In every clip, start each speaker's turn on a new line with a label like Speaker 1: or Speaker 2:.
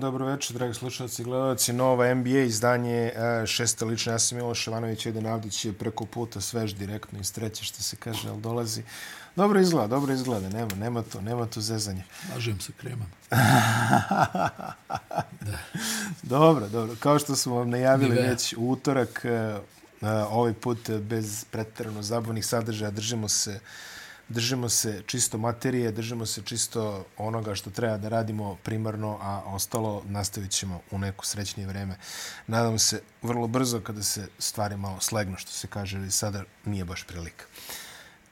Speaker 1: dan, dobro večer, dragi slušalci i gledalci. Nova NBA izdanje, e, šesta lična. Ja sam Miloš Ivanović, jedan Avdić je preko puta svež direktno iz treće, što se kaže, ali dolazi. Dobro izgleda, dobro izgleda, nema, nema to, nema to zezanje.
Speaker 2: Lažem se kremam.
Speaker 1: da. Dobro, dobro. Kao što smo vam najavili već u utorak, e, ovaj put bez pretjerano zabavnih sadržaja, držimo se držimo se čisto materije, držimo se čisto onoga što treba da radimo primarno, a ostalo nastavit ćemo u neko srećnije vreme. Nadam se vrlo brzo kada se stvari malo slegnu, što se kaže, ali sada nije baš prilika.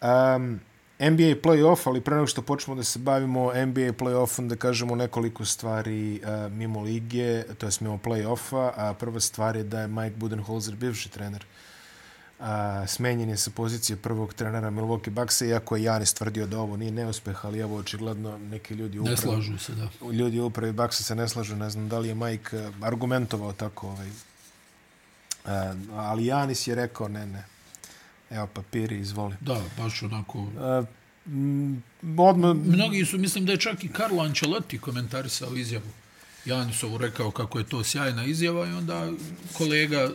Speaker 1: Um, NBA playoff, ali pre nego što počnemo da se bavimo NBA playoffom, da kažemo nekoliko stvari uh, mimo lige, to je mimo playoffa, a prva stvar je da je Mike Budenholzer, bivši trener uh, a, smenjen je sa pozicije prvog trenera Milwaukee Bucksa, iako je Janis tvrdio da ovo nije neuspeh, ali evo očigledno neki ljudi upravi...
Speaker 2: Ne slažu se, da.
Speaker 1: Ljudi upravi Bucksa se ne slažu, ne znam da li je Mike argumentovao tako, ovaj, a, ali Janis je rekao ne, ne. Evo papiri, izvoli.
Speaker 2: Da, baš onako... A, odmah... Mnogi su, mislim da je čak i Carlo Ancelotti komentarisao izjavu. Janisovu rekao kako je to sjajna izjava i onda kolega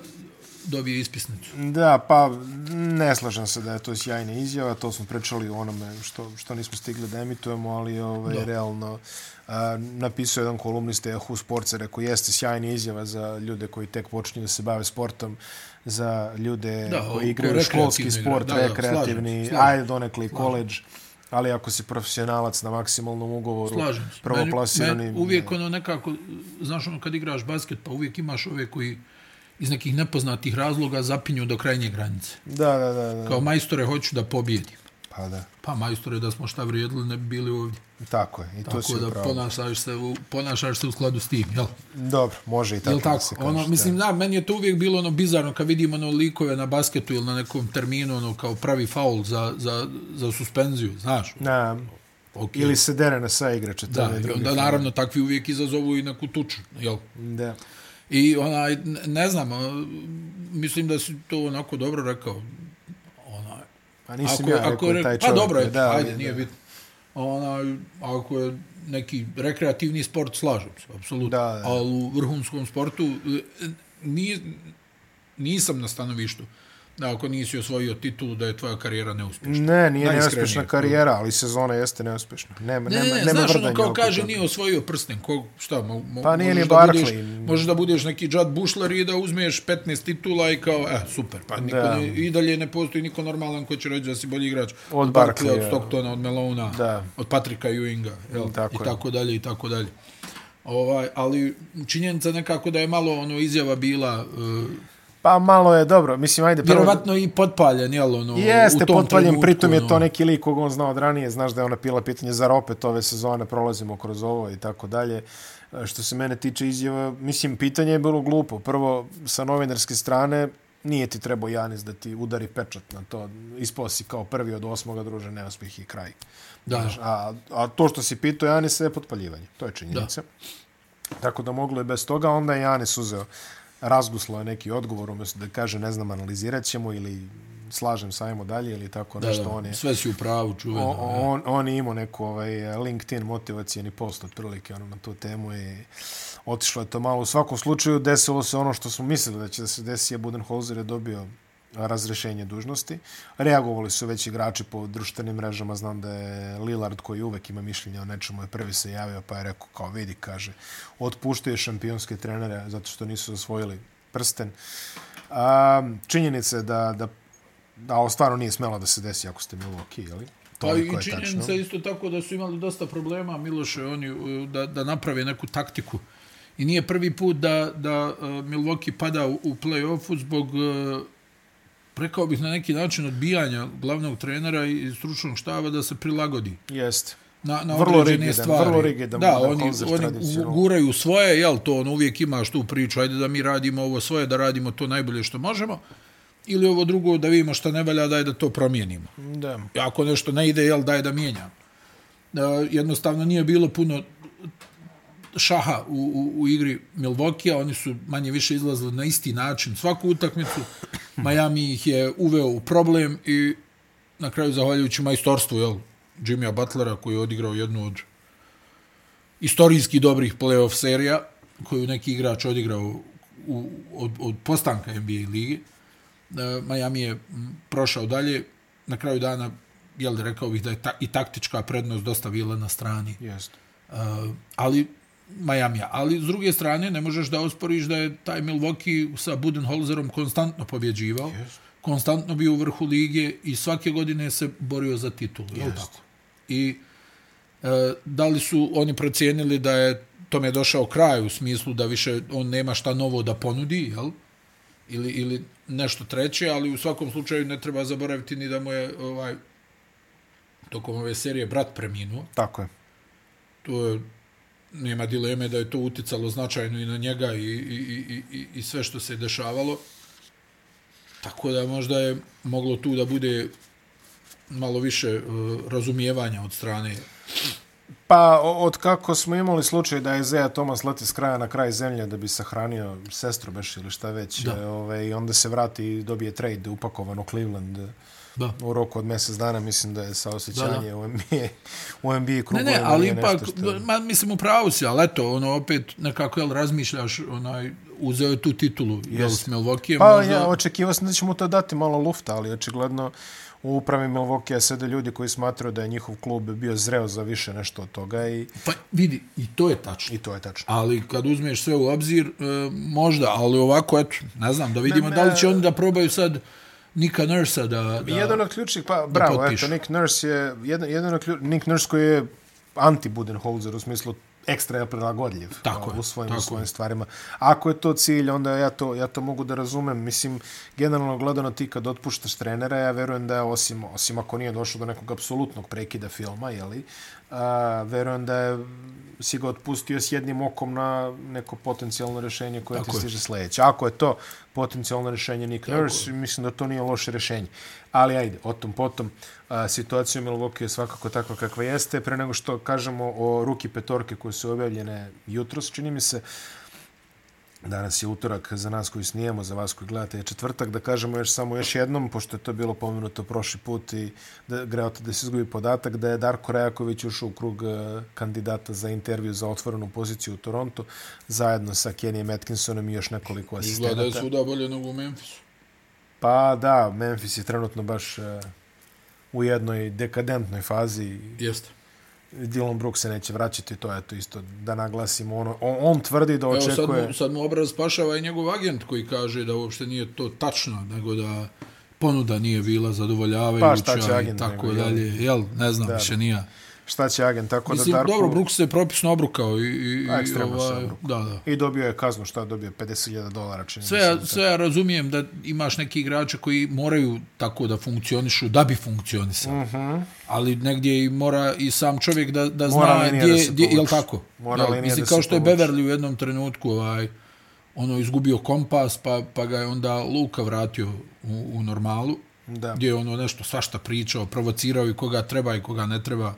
Speaker 2: dobije ispisnicu.
Speaker 1: Da, pa ne slažem se da je to sjajna izjava, to smo prečali o onome što, što nismo stigli da emitujemo, ali ovaj, da. realno a, napisao jedan kolumnist Yahoo Sports, rekao jeste sjajna izjava za ljude koji tek počinju da se bave sportom, za ljude da, koji igraju školski sport, da, rekreativni, da, ajde donekli college, ali ako si profesionalac na maksimalnom ugovoru, prvoplasirani...
Speaker 2: Uvijek ono nekako, znaš ono kad igraš basket, pa uvijek imaš ove koji iz nekih nepoznatih razloga zapinju do krajnje granice.
Speaker 1: Da, da, da. da.
Speaker 2: Kao majstore hoću da pobjedim.
Speaker 1: Pa da.
Speaker 2: Pa majstore da smo šta vrijedili ne bi bili ovdje.
Speaker 1: Tako je. I
Speaker 2: tako
Speaker 1: to si
Speaker 2: da
Speaker 1: upravo.
Speaker 2: ponašaš se, u, ponašaš se u skladu s tim, jel?
Speaker 1: Dobro, može i tako,
Speaker 2: tako?
Speaker 1: da se kaže.
Speaker 2: Ono, mislim, da, meni je to uvijek bilo ono bizarno kad vidim ono likove na basketu ili na nekom terminu ono, kao pravi faul za, za, za suspenziju, znaš?
Speaker 1: Da. Okay. Ili se dere na sa igrače.
Speaker 2: Da, i onda naravno takvi uvijek izazovu i neku tuču, jel?
Speaker 1: Da.
Speaker 2: I onaj, ne znam, mislim da si to onako dobro rekao. Onaj,
Speaker 1: pa nisam ako, ja rekao ako, taj pa čovjek.
Speaker 2: Pa dobro, je, da, ajde, da. nije bitno. Onaj, ako je neki rekreativni sport, slažem se, apsolutno. Da, da. Ali u vrhunskom sportu nije, nisam na stanovištu da ako nisi osvojio titulu da je tvoja karijera neuspješna.
Speaker 1: Ne, nije neuspješna karijera, ali sezona jeste neuspješna. Nema,
Speaker 2: ne,
Speaker 1: nema,
Speaker 2: ne,
Speaker 1: nema
Speaker 2: znaš ono kao kaže nije osvojio prsten. Ko, šta, mo, mo,
Speaker 1: pa nije ni
Speaker 2: Barkley. Možeš da budeš neki Judd Bushler i da uzmeš 15 titula i kao, eh, super. Pa niko ne, i dalje ne postoji niko normalan ko će reći da si bolji igrač.
Speaker 1: Od Barkley,
Speaker 2: od Stocktona, od Melona, da. od Patrika Ewinga. Jel? Tako I tako dalje, i tako dalje. Ovaj, ali činjenica nekako da je malo ono izjava bila uh,
Speaker 1: Pa malo je dobro, mislim, ajde...
Speaker 2: Prvo... Vjerovatno i potpaljen, jel, ono,
Speaker 1: Jeste, u tom potpaljen, trenutku, pritom je to ono. neki lik kog on znao od ranije, znaš da je ona pila pitanje, zar opet ove sezone prolazimo kroz ovo i tako dalje. E, što se mene tiče izjava, mislim, pitanje je bilo glupo. Prvo, sa novinarske strane, nije ti trebao Janis da ti udari pečat na to. Ispao si kao prvi od osmoga druže, neuspjeh i kraj.
Speaker 2: Da. Znaš,
Speaker 1: a, a to što si pitao Janis je potpaljivanje. To je činjenica. Da. Tako da moglo je bez toga, onda je Janis uzeo razguslo je neki odgovor, umjesto da kaže, ne znam, analizirat ćemo ili slažem sajmo dalje ili tako
Speaker 2: da,
Speaker 1: nešto.
Speaker 2: Da,
Speaker 1: on je,
Speaker 2: sve si u pravu, čuveno.
Speaker 1: On, on, on je imao neku ovaj, LinkedIn motivacijeni post otprilike ono, na tu temu i otišlo je to malo. U svakom slučaju desilo se ono što smo mislili da će da se desi, je Budenholzer je dobio razrešenje dužnosti. Reagovali su već igrači po društvenim mrežama. Znam da je Lillard koji uvek ima mišljenje o nečemu je prvi se javio pa je rekao kao vidi, kaže, otpuštuje šampionske trenere zato što nisu osvojili prsten. A, činjenica je da, da, da ovo stvarno nije smelo da se desi ako ste Milwaukee, jeli?
Speaker 2: Pa i činjenica je isto tako da su imali dosta problema, Miloše, oni da, da naprave neku taktiku. I nije prvi put da, da uh, Milwaukee pada u, u play-offu zbog uh, rekao bih na neki način odbijanja glavnog trenera i stručnog štaba da se prilagodi.
Speaker 1: Jeste.
Speaker 2: Na, na vrlo rigidan, stvari.
Speaker 1: Vrlo rigidan.
Speaker 2: Da, oni, oni guraju svoje, jel to, on uvijek imaš tu priču, ajde da mi radimo ovo svoje, da radimo to najbolje što možemo, ili ovo drugo, da vidimo što ne valja, daj da to promijenimo.
Speaker 1: Da.
Speaker 2: Ako nešto ne ide, jel, daj da mijenjam. Da, jednostavno nije bilo puno šaha u, u, u igri Milwaukee, oni su manje više izlazili na isti način svaku utakmicu. Miami ih je uveo u problem i na kraju zahvaljujući majstorstvu jel, Jimmya Butlera koji je odigrao jednu od istorijski dobrih playoff serija, koju neki igrač odigrao u, od, od postanka NBA lige. Uh, Miami je prošao dalje. Na kraju dana, jel rekao bih da je ta, i taktička prednost dosta bila na strani.
Speaker 1: Jeste.
Speaker 2: Uh, ali Miami. Ali s druge strane ne možeš da osporiš da je taj Milwaukee sa Budenholzerom konstantno pobjeđivao. Yes. Konstantno bio u vrhu lige i svake godine se borio za titulu. Yes. Tako? I e, da li su oni procijenili da je tome došao kraj u smislu da više on nema šta novo da ponudi, jel? Ili, ili nešto treće, ali u svakom slučaju ne treba zaboraviti ni da mu je ovaj, tokom ove serije brat preminuo.
Speaker 1: Tako je.
Speaker 2: To je nema dileme da je to uticalo značajno i na njega i, i, i, i, i sve što se dešavalo. Tako da možda je moglo tu da bude malo više uh, razumijevanja od strane
Speaker 1: Pa, od kako smo imali slučaj da je Zeja Tomas leti s kraja na kraj zemlje da bi sahranio sestru beš ili šta već, da. ove, ovaj, i onda se vrati i dobije trade upakovan u Cleveland. Da. u roku od mjesec dana mislim da je sa osjećanje da, da. u NBA, u NBA krugu.
Speaker 2: Ne, ne, ali ipak, što... ma, mislim u pravu si, ali eto, ono, opet nekako, jel, razmišljaš, onaj, uzeo je tu titulu, jel, s Milwaukee.
Speaker 1: Pa, možda... ja, očekivao sam da će mu to dati malo lufta, ali očigledno u upravi Milwaukee sede ljudi koji smatraju da je njihov klub bio zreo za više nešto od toga. I...
Speaker 2: Pa vidi, i to je tačno.
Speaker 1: I to je tačno.
Speaker 2: Ali kad uzmeš sve u obzir, e, možda, ali ovako, eto, ne znam, da vidimo ne, ne, da li će oni da probaju sad Nika Nursa da, da
Speaker 1: Jedan od ključnih, pa bravo, eto, Nick Nurse je, jedan, jedan od ključnih, Nick Nurse koji je anti-Budenholzer u smislu ekstra je prilagodljiv tako je, u svojim, tako u svojim stvarima. Ako je to cilj, onda ja to, ja to mogu da razumem. Mislim, generalno gledano ti kad otpuštaš trenera, ja verujem da je, osim, osim ako nije došlo do nekog apsolutnog prekida filma, jeli, a, verujem da je si ga otpustio s jednim okom na neko potencijalno rješenje koje Tako ti stiže sljedeće. Ako je to potencijalno rješenje Nick Nurse, mislim da to nije loše rješenje. Ali ajde, o tom potom. A, situacija u Milwaukee je svakako takva kakva jeste. Pre nego što kažemo o ruki petorke koje su objavljene jutros, čini mi se, Danas je utorak za nas koji snijemo, za vas koji gledate je četvrtak, da kažemo još samo još jednom, pošto je to bilo pomenuto prošli put i da, greote da se izgubi podatak, da je Darko Rejaković ušao u krug e, kandidata za intervju za otvorenu poziciju u Torontu, zajedno sa Kenijom Atkinsonom i još nekoliko asistenata.
Speaker 2: Izgleda je suda bolje nego u Memphisu.
Speaker 1: Pa da, Memphis je trenutno baš uh, u jednoj dekadentnoj fazi.
Speaker 2: Jeste.
Speaker 1: Dylan Brooks se neće vraćati, to je to isto da naglasimo. Ono, on, on tvrdi da očekuje...
Speaker 2: Evo sad mu, sad mu obraz pašava i njegov agent koji kaže da uopšte nije to tačno, nego da ponuda nije bila zadovoljavajuća pa, i tako nego, dalje. Jel, ne znam, da, više nije
Speaker 1: šta će agent tako
Speaker 2: Mislim,
Speaker 1: da
Speaker 2: Darko... dobro, Brooks se propisno obrukao i, i,
Speaker 1: A, ekstremno ovaj, se
Speaker 2: Da, da.
Speaker 1: I dobio je kaznu, šta dobio, 50.000 dolara. Čini
Speaker 2: sve, ja, sve ja razumijem da imaš neki igrače koji moraju tako da funkcionišu, da bi funkcionisali. Uh mhm. -huh. Ali negdje i mora i sam čovjek da, da zna gdje, gdje, je tako? Mora jel, mislim, kao što je Beverly u jednom trenutku ovaj, ono izgubio kompas, pa, pa ga je onda Luka vratio u, u normalu. Da. Gdje je ono nešto svašta pričao, provocirao i koga treba i koga ne treba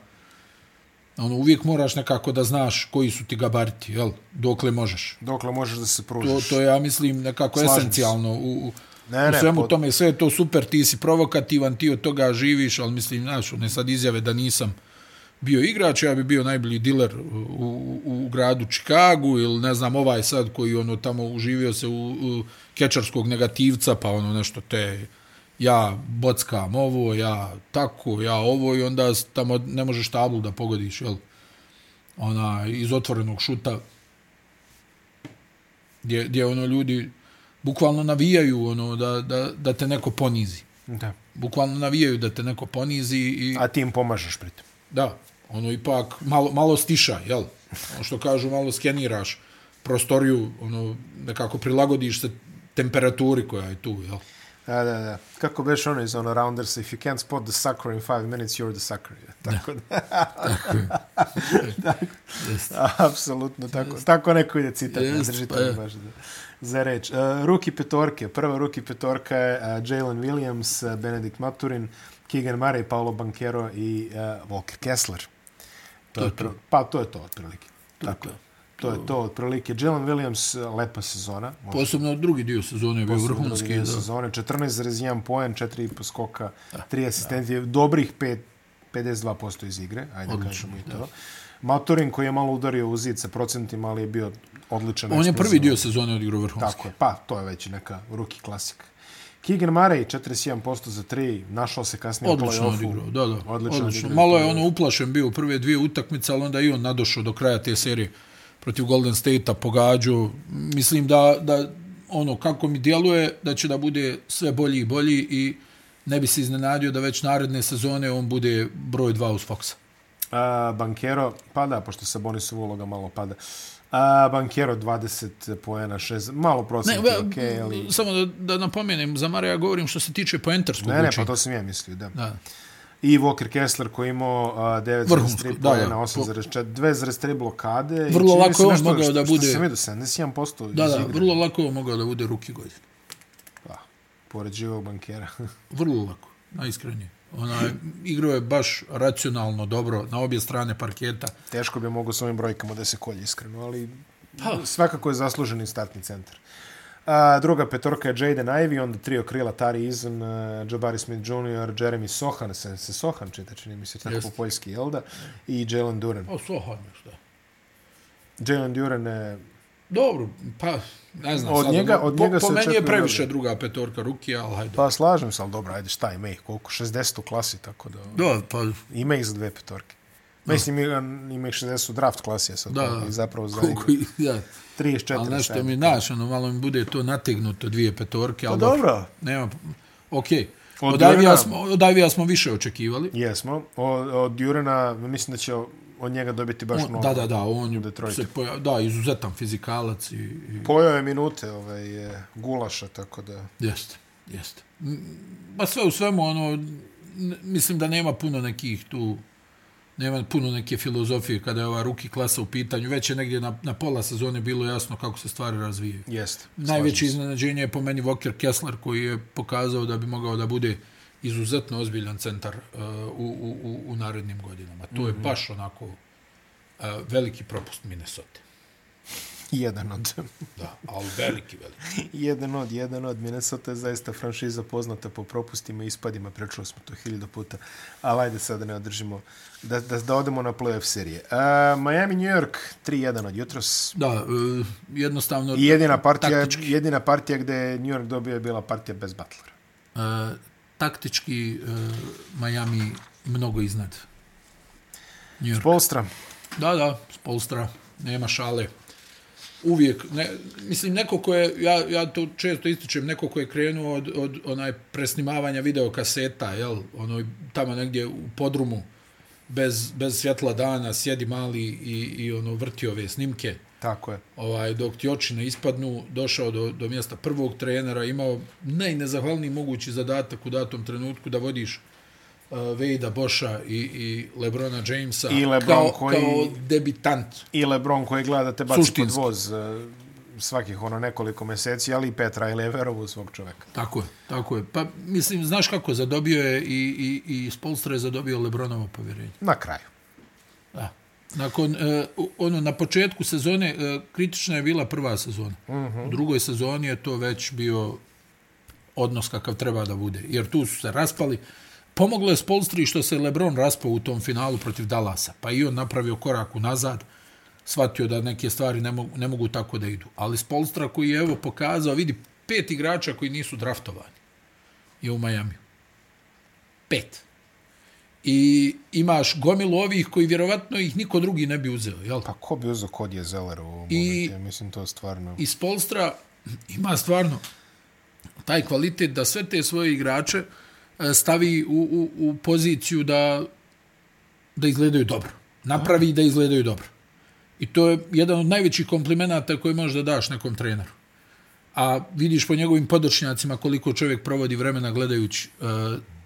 Speaker 2: ono, uvijek moraš nekako da znaš koji su ti gabariti, jel? Dokle možeš.
Speaker 1: Dokle možeš da se pružiš.
Speaker 2: To, to je, ja mislim, nekako Slažim esencijalno u, u, ne, ne, u svemu pod... tome. Sve je to super, ti si provokativan, ti od toga živiš, ali mislim, znaš, ne sad izjave da nisam bio igrač, ja bi bio najbolji diler u, u, u gradu Čikagu ili ne znam, ovaj sad koji ono tamo uživio se u, u kečarskog negativca, pa ono nešto te ja bockam ovo, ja tako, ja ovo i onda tamo ne možeš tablu da pogodiš, jel? Ona, iz otvorenog šuta gdje, gdje ono ljudi bukvalno navijaju ono da, da, da te neko ponizi. Da. Bukvalno navijaju da te neko ponizi i...
Speaker 1: A ti im pomažeš pritom.
Speaker 2: Da. Ono ipak malo, malo stiša, jel? Ono što kažu, malo skeniraš prostoriju, ono, nekako prilagodiš se temperaturi koja je tu, jel?
Speaker 1: Da, da, da. Kako beš ono iz ono Rounders, if you can't spot the sucker in five minutes, you're the sucker. Tako da. tako. Apsolutno, tako. Tako neko ide citat. Yes, držite pa, baš da, za reč. Uh, ruki petorke. Prva ruki petorka je uh, Jalen Williams, uh, Benedict Maturin, Keegan Murray, Paolo Banquero i uh, Walker Kessler. To, to je to. Pa to je to, otprilike. Tako. To. To je to, otprilike. Jalen Williams, lepa sezona.
Speaker 2: Posebno drugi dio sezone je bio vrhunski. Posebno
Speaker 1: dio sezone, 14,1 poen, 4,5 skoka, 3 asistenti, dobrih 5, 52% iz igre, ajde Odlično, kažemo i to. Maturin koji je malo udario u zid sa procentima, ali je bio odličan.
Speaker 2: On je prvi dio sezone odigrao vrhunski.
Speaker 1: Tako je, pa to je već neka ruki klasika. Keegan Murray, 41% za 3, našao se kasnije
Speaker 2: odlično
Speaker 1: u play-offu.
Speaker 2: Odigrao, da, da. Odlično, odlično. Malo je ono uplašen bio u prve dvije utakmice, ali onda i on nadošao do kraja te serije protiv Golden State-a, pogađu. Mislim da, da ono kako mi djeluje, da će da bude sve bolji i bolji i ne bi se iznenadio da već naredne sezone on bude broj dva uz Foxa.
Speaker 1: A, bankero, pada, pošto se Bonisov uloga malo pada. A, bankero 20 poena, 6, malo prosjeti, ne, okay, ali...
Speaker 2: Samo da, da napomenem, za Mare ja govorim što se tiče poentarskog
Speaker 1: Ne, ne, pa to sam ja mislio, da. da. I Walker Kessler koji imao 9,3 pojena, 8,4, 2,3 blokade.
Speaker 2: Vrlo lako je on mogao da bude... Što
Speaker 1: sam vidio, 71%
Speaker 2: Da, da, vrlo lako je on mogao da bude ruki godine.
Speaker 1: Pa, pored živog bankera.
Speaker 2: vrlo lako, najiskrenije. Ona igrao je baš racionalno dobro na obje strane parketa.
Speaker 1: Teško bi mogo s ovim brojkama da se kolje iskreno, ali pa. svakako je zasluženi startni centar. A, druga petorka je Jaden Ivey, onda trio krila Tari Izan, uh, Jabari Smith Jr., Jeremy Sohan, se, se Sohan čita, čini mi se tako po poljski, jel da? I Jalen Duran.
Speaker 2: O, Sohan je šta?
Speaker 1: Jalen Duran je...
Speaker 2: Dobro, pa, ne znam.
Speaker 1: Od sad, njega, od njega
Speaker 2: po, po meni je previše dobro. druga petorka ruki, ali hajde.
Speaker 1: Pa slažem se, ali dobro, ajde, šta ima ih, koliko? 60 u klasi, tako da...
Speaker 2: Da, pa...
Speaker 1: Ima ih za dve petorke. Mislim, ima ih 60 u draft klasi, ja sad.
Speaker 2: Da,
Speaker 1: I zapravo za
Speaker 2: koliko, ja.
Speaker 1: 34.
Speaker 2: Ali nešto mi naš, ono, malo mi bude to nategnuto dvije petorke. Pa ali
Speaker 1: dobro.
Speaker 2: Nema, okej. Okay. Od, od, Ivija smo, od Ivija smo više očekivali.
Speaker 1: Jesmo. Od, od Jurena, mislim da će od njega dobiti baš
Speaker 2: on, mnogo. Da, da, da. On je se poja, da, izuzetan fizikalac. I, i...
Speaker 1: Pojao je minute ovaj, je gulaša, tako da...
Speaker 2: Jeste, jeste. Pa sve u svemu, ono, mislim da nema puno nekih tu nema puno neke filozofije kada je ova ruki klasa u pitanju. Već je negdje na, na pola sezone bilo jasno kako se stvari razvijaju.
Speaker 1: Jeste.
Speaker 2: Najveće iznenađenje je po meni Walker Kessler koji je pokazao da bi mogao da bude izuzetno ozbiljan centar uh, u, u, u narednim godinama. To je mm -hmm. baš onako uh, veliki propust Minnesota.
Speaker 1: Jedan od.
Speaker 2: da, ali veliki, veliki.
Speaker 1: jedan od, jedan od. Minnesota je zaista franšiza poznata po propustima i ispadima. Prečuo smo to hiljada puta. Ali ajde sad da ne održimo. Da, da, da odemo na playoff serije. Uh, Miami, New York, 3-1 od jutros.
Speaker 2: Da, uh, jednostavno...
Speaker 1: I jedina partija, taktički. jedina partija gde je New York dobio je bila partija bez Butlera.
Speaker 2: Uh, taktički uh, Miami mnogo iznad.
Speaker 1: Spolstra.
Speaker 2: Da, da, Spolstra. Nema šale uvijek, ne, mislim, neko ko je, ja, ja to često ističem, neko ko je krenuo od, od onaj presnimavanja videokaseta, jel, ono, tamo negdje u podrumu, bez, bez svjetla dana, sjedi mali i, i ono, vrti ove snimke.
Speaker 1: Tako je.
Speaker 2: Ovaj, dok ti oči ne ispadnu, došao do, do mjesta prvog trenera, imao najnezahvalniji mogući zadatak u datom trenutku da vodiš uh, Vejda Boša i, i Lebrona Jamesa
Speaker 1: I Lebron
Speaker 2: kao,
Speaker 1: koji,
Speaker 2: kao debitant.
Speaker 1: I Lebron koji gleda da te baci Suštinski. pod voz uh, svakih ono nekoliko mjeseci, ali i Petra i Leverovu svog čoveka.
Speaker 2: Tako je, tako je. Pa mislim, znaš kako, zadobio je i, i, i Spolstra je zadobio Lebronovo povjerenje.
Speaker 1: Na kraju.
Speaker 2: Da. Nakon, uh, ono, na početku sezone, uh, kritična je bila prva sezona. Uh mhm. -huh. U drugoj sezoni je to već bio odnos kakav treba da bude. Jer tu su se raspali, Pomoglo je Spolstri što se Lebron raspao u tom finalu protiv Dallasa, pa i on napravio korak u nazad, shvatio da neke stvari ne mogu, ne mogu tako da idu. Ali Spolstra koji je evo pokazao, vidi, pet igrača koji nisu draftovani je u Majamiju. Pet. I imaš gomilu ovih koji vjerovatno ih niko drugi ne bi uzeo. Jel?
Speaker 1: Pa ko bi uzeo kod je Zeller u ovom I, momentu? Mislim, to stvarno...
Speaker 2: I Spolstra ima stvarno taj kvalitet da sve te svoje igrače E, stavi u, u, u poziciju da, da izgledaju dobro. Napravi da izgledaju dobro. I to je jedan od najvećih komplimenata koji možeš da daš nekom treneru. A vidiš po njegovim podočnjacima koliko čovjek provodi vremena gledajući uh,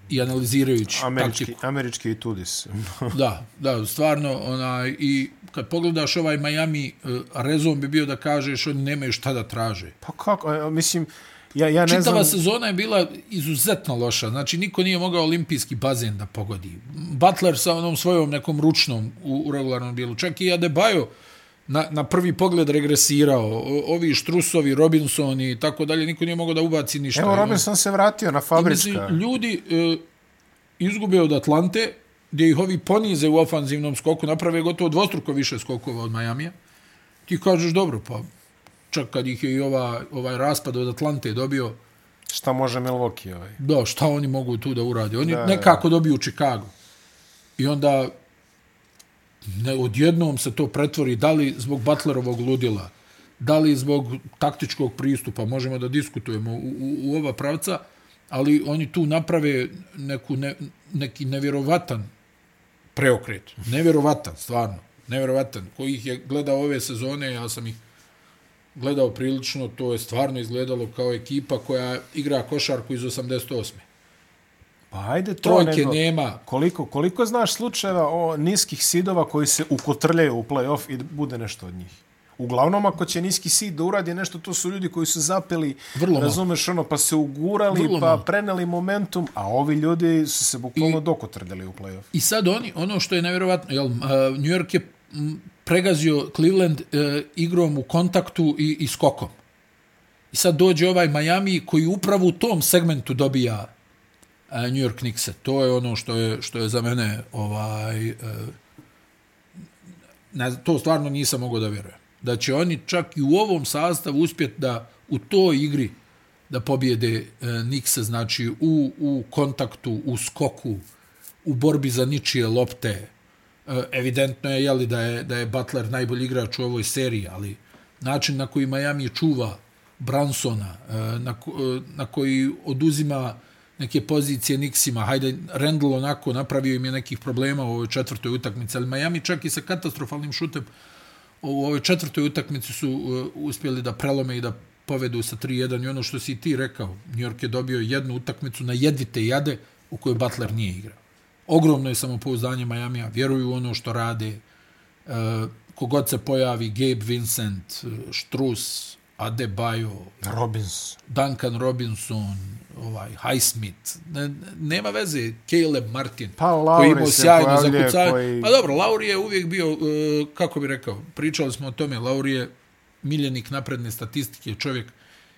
Speaker 2: i analizirajući
Speaker 1: američki,
Speaker 2: taktiku.
Speaker 1: Američki i tudis.
Speaker 2: da, da, stvarno. Onaj, I kad pogledaš ovaj Miami, uh, rezon bi bio da kažeš oni nemaju šta da traže.
Speaker 1: Pa kako, mislim, Ja, ja ne
Speaker 2: Čitava
Speaker 1: znam...
Speaker 2: sezona je bila izuzetno loša. Znači, niko nije mogao olimpijski bazen da pogodi. Butler sa onom svojom nekom ručnom u, u regularnom dijelu. Čak i Adebayo na, na prvi pogled regresirao. Ovi Štrusovi, Robinson i tako dalje. Niko nije mogao da ubaci ništa.
Speaker 1: Evo, Robinson se vratio na fabrička.
Speaker 2: Mislim, ljudi e, izgube od Atlante gdje ih ovi ponize u ofanzivnom skoku, naprave gotovo dvostruko više skokova od Majamija, ti kažeš, dobro, pa čak kad ih je i ova, ovaj raspad od Atlante dobio...
Speaker 1: Šta može Milwaukee ovaj?
Speaker 2: Da, šta oni mogu tu da urade? Oni da, nekako da. dobiju Chicago. I onda ne, odjednom se to pretvori, da li zbog Butlerovog ludila, da li zbog taktičkog pristupa, možemo da diskutujemo u, u, u ova pravca, ali oni tu naprave neku ne, neki nevjerovatan preokret. Nevjerovatan, stvarno. Nevjerovatan. Ko ih je gledao ove sezone, ja sam ih gledao prilično, to je stvarno izgledalo kao ekipa koja igra košarku iz 88.
Speaker 1: Pa ajde to Trojke nego, nema. Koliko, koliko znaš slučajeva o niskih sidova koji se ukotrljaju u play-off i bude nešto od njih? Uglavnom, ako će niski sid da uradi nešto, to su ljudi koji su zapeli, Vrlo razumeš ono, pa se ugurali, Vrlo pa preneli momentum, a ovi ljudi su se bukvalno I, dokotrljali u play-off.
Speaker 2: I sad oni, ono što je nevjerovatno, jel, uh, New York je pregazio Cleveland e, igrom u kontaktu i, i skokom. I sad dođe ovaj Miami koji upravo u tom segmentu dobija e, New York Knicks-e. To je ono što je, što je za mene ovaj... E, ne, to stvarno nisam mogao da vjerujem da će oni čak i u ovom sastavu uspjeti da u toj igri da pobjede e, Nikse, znači u, u kontaktu, u skoku, u borbi za ničije lopte. E, evidentno je jeli, da, je, da je Butler najbolji igrač u ovoj seriji, ali način na koji Miami čuva Bransona, e, na, e, na koji oduzima neke pozicije Nixima, hajde, Randall onako napravio im je nekih problema u ovoj četvrtoj utakmici, ali Miami čak i sa katastrofalnim šutem u ovoj četvrtoj utakmici su uh, uspjeli da prelome i da povedu sa 3-1 i ono što si ti rekao, New York je dobio jednu utakmicu na jedvite jade u kojoj Butler nije igrao. Ogromno je samopouzdanje Majamija, vjeruju u ono što rade, uh, kogod se pojavi, Gabe Vincent, uh, Strus, Adebayo,
Speaker 1: Robins.
Speaker 2: Duncan Robinson, ovaj Highsmith. Ne, nema veze Caleb Martin
Speaker 1: pa, koji ima sjajno
Speaker 2: zakucanje. Koji... Pa dobro, Lauri je uvijek bio uh, kako bi rekao, pričali smo o tome, Lauri je miljenik napredne statistike, čovjek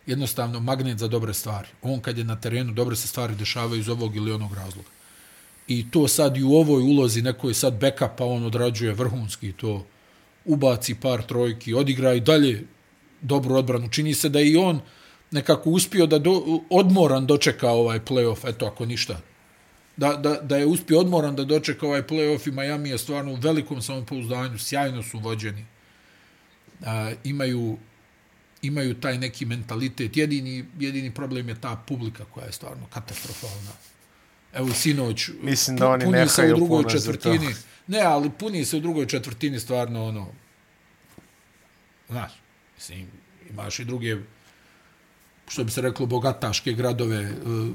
Speaker 2: jednostavno magnet za dobre stvari. On kad je na terenu, dobre se stvari dešavaju iz ovog ili onog razloga. I to sad i u ovoj ulozi, neko je sad backupa, on odrađuje vrhunski to, ubaci par trojki, odigra i dalje dobru odbranu. Čini se da i on nekako uspio da do, odmoran dočeka ovaj playoff, eto ako ništa. Da, da, da je uspio odmoran da dočeka ovaj playoff i Miami je stvarno u velikom samopouzdanju, sjajno su vođeni. A, imaju, imaju taj neki mentalitet. Jedini, jedini problem je ta publika koja je stvarno katastrofalna. Evo sinoć,
Speaker 1: Mislim da oni puni se u drugoj četvrtini.
Speaker 2: Ne, ali puni se u drugoj četvrtini stvarno ono, znaš, Mislim, imaš i druge, što bi se reklo, bogataške gradove, uh,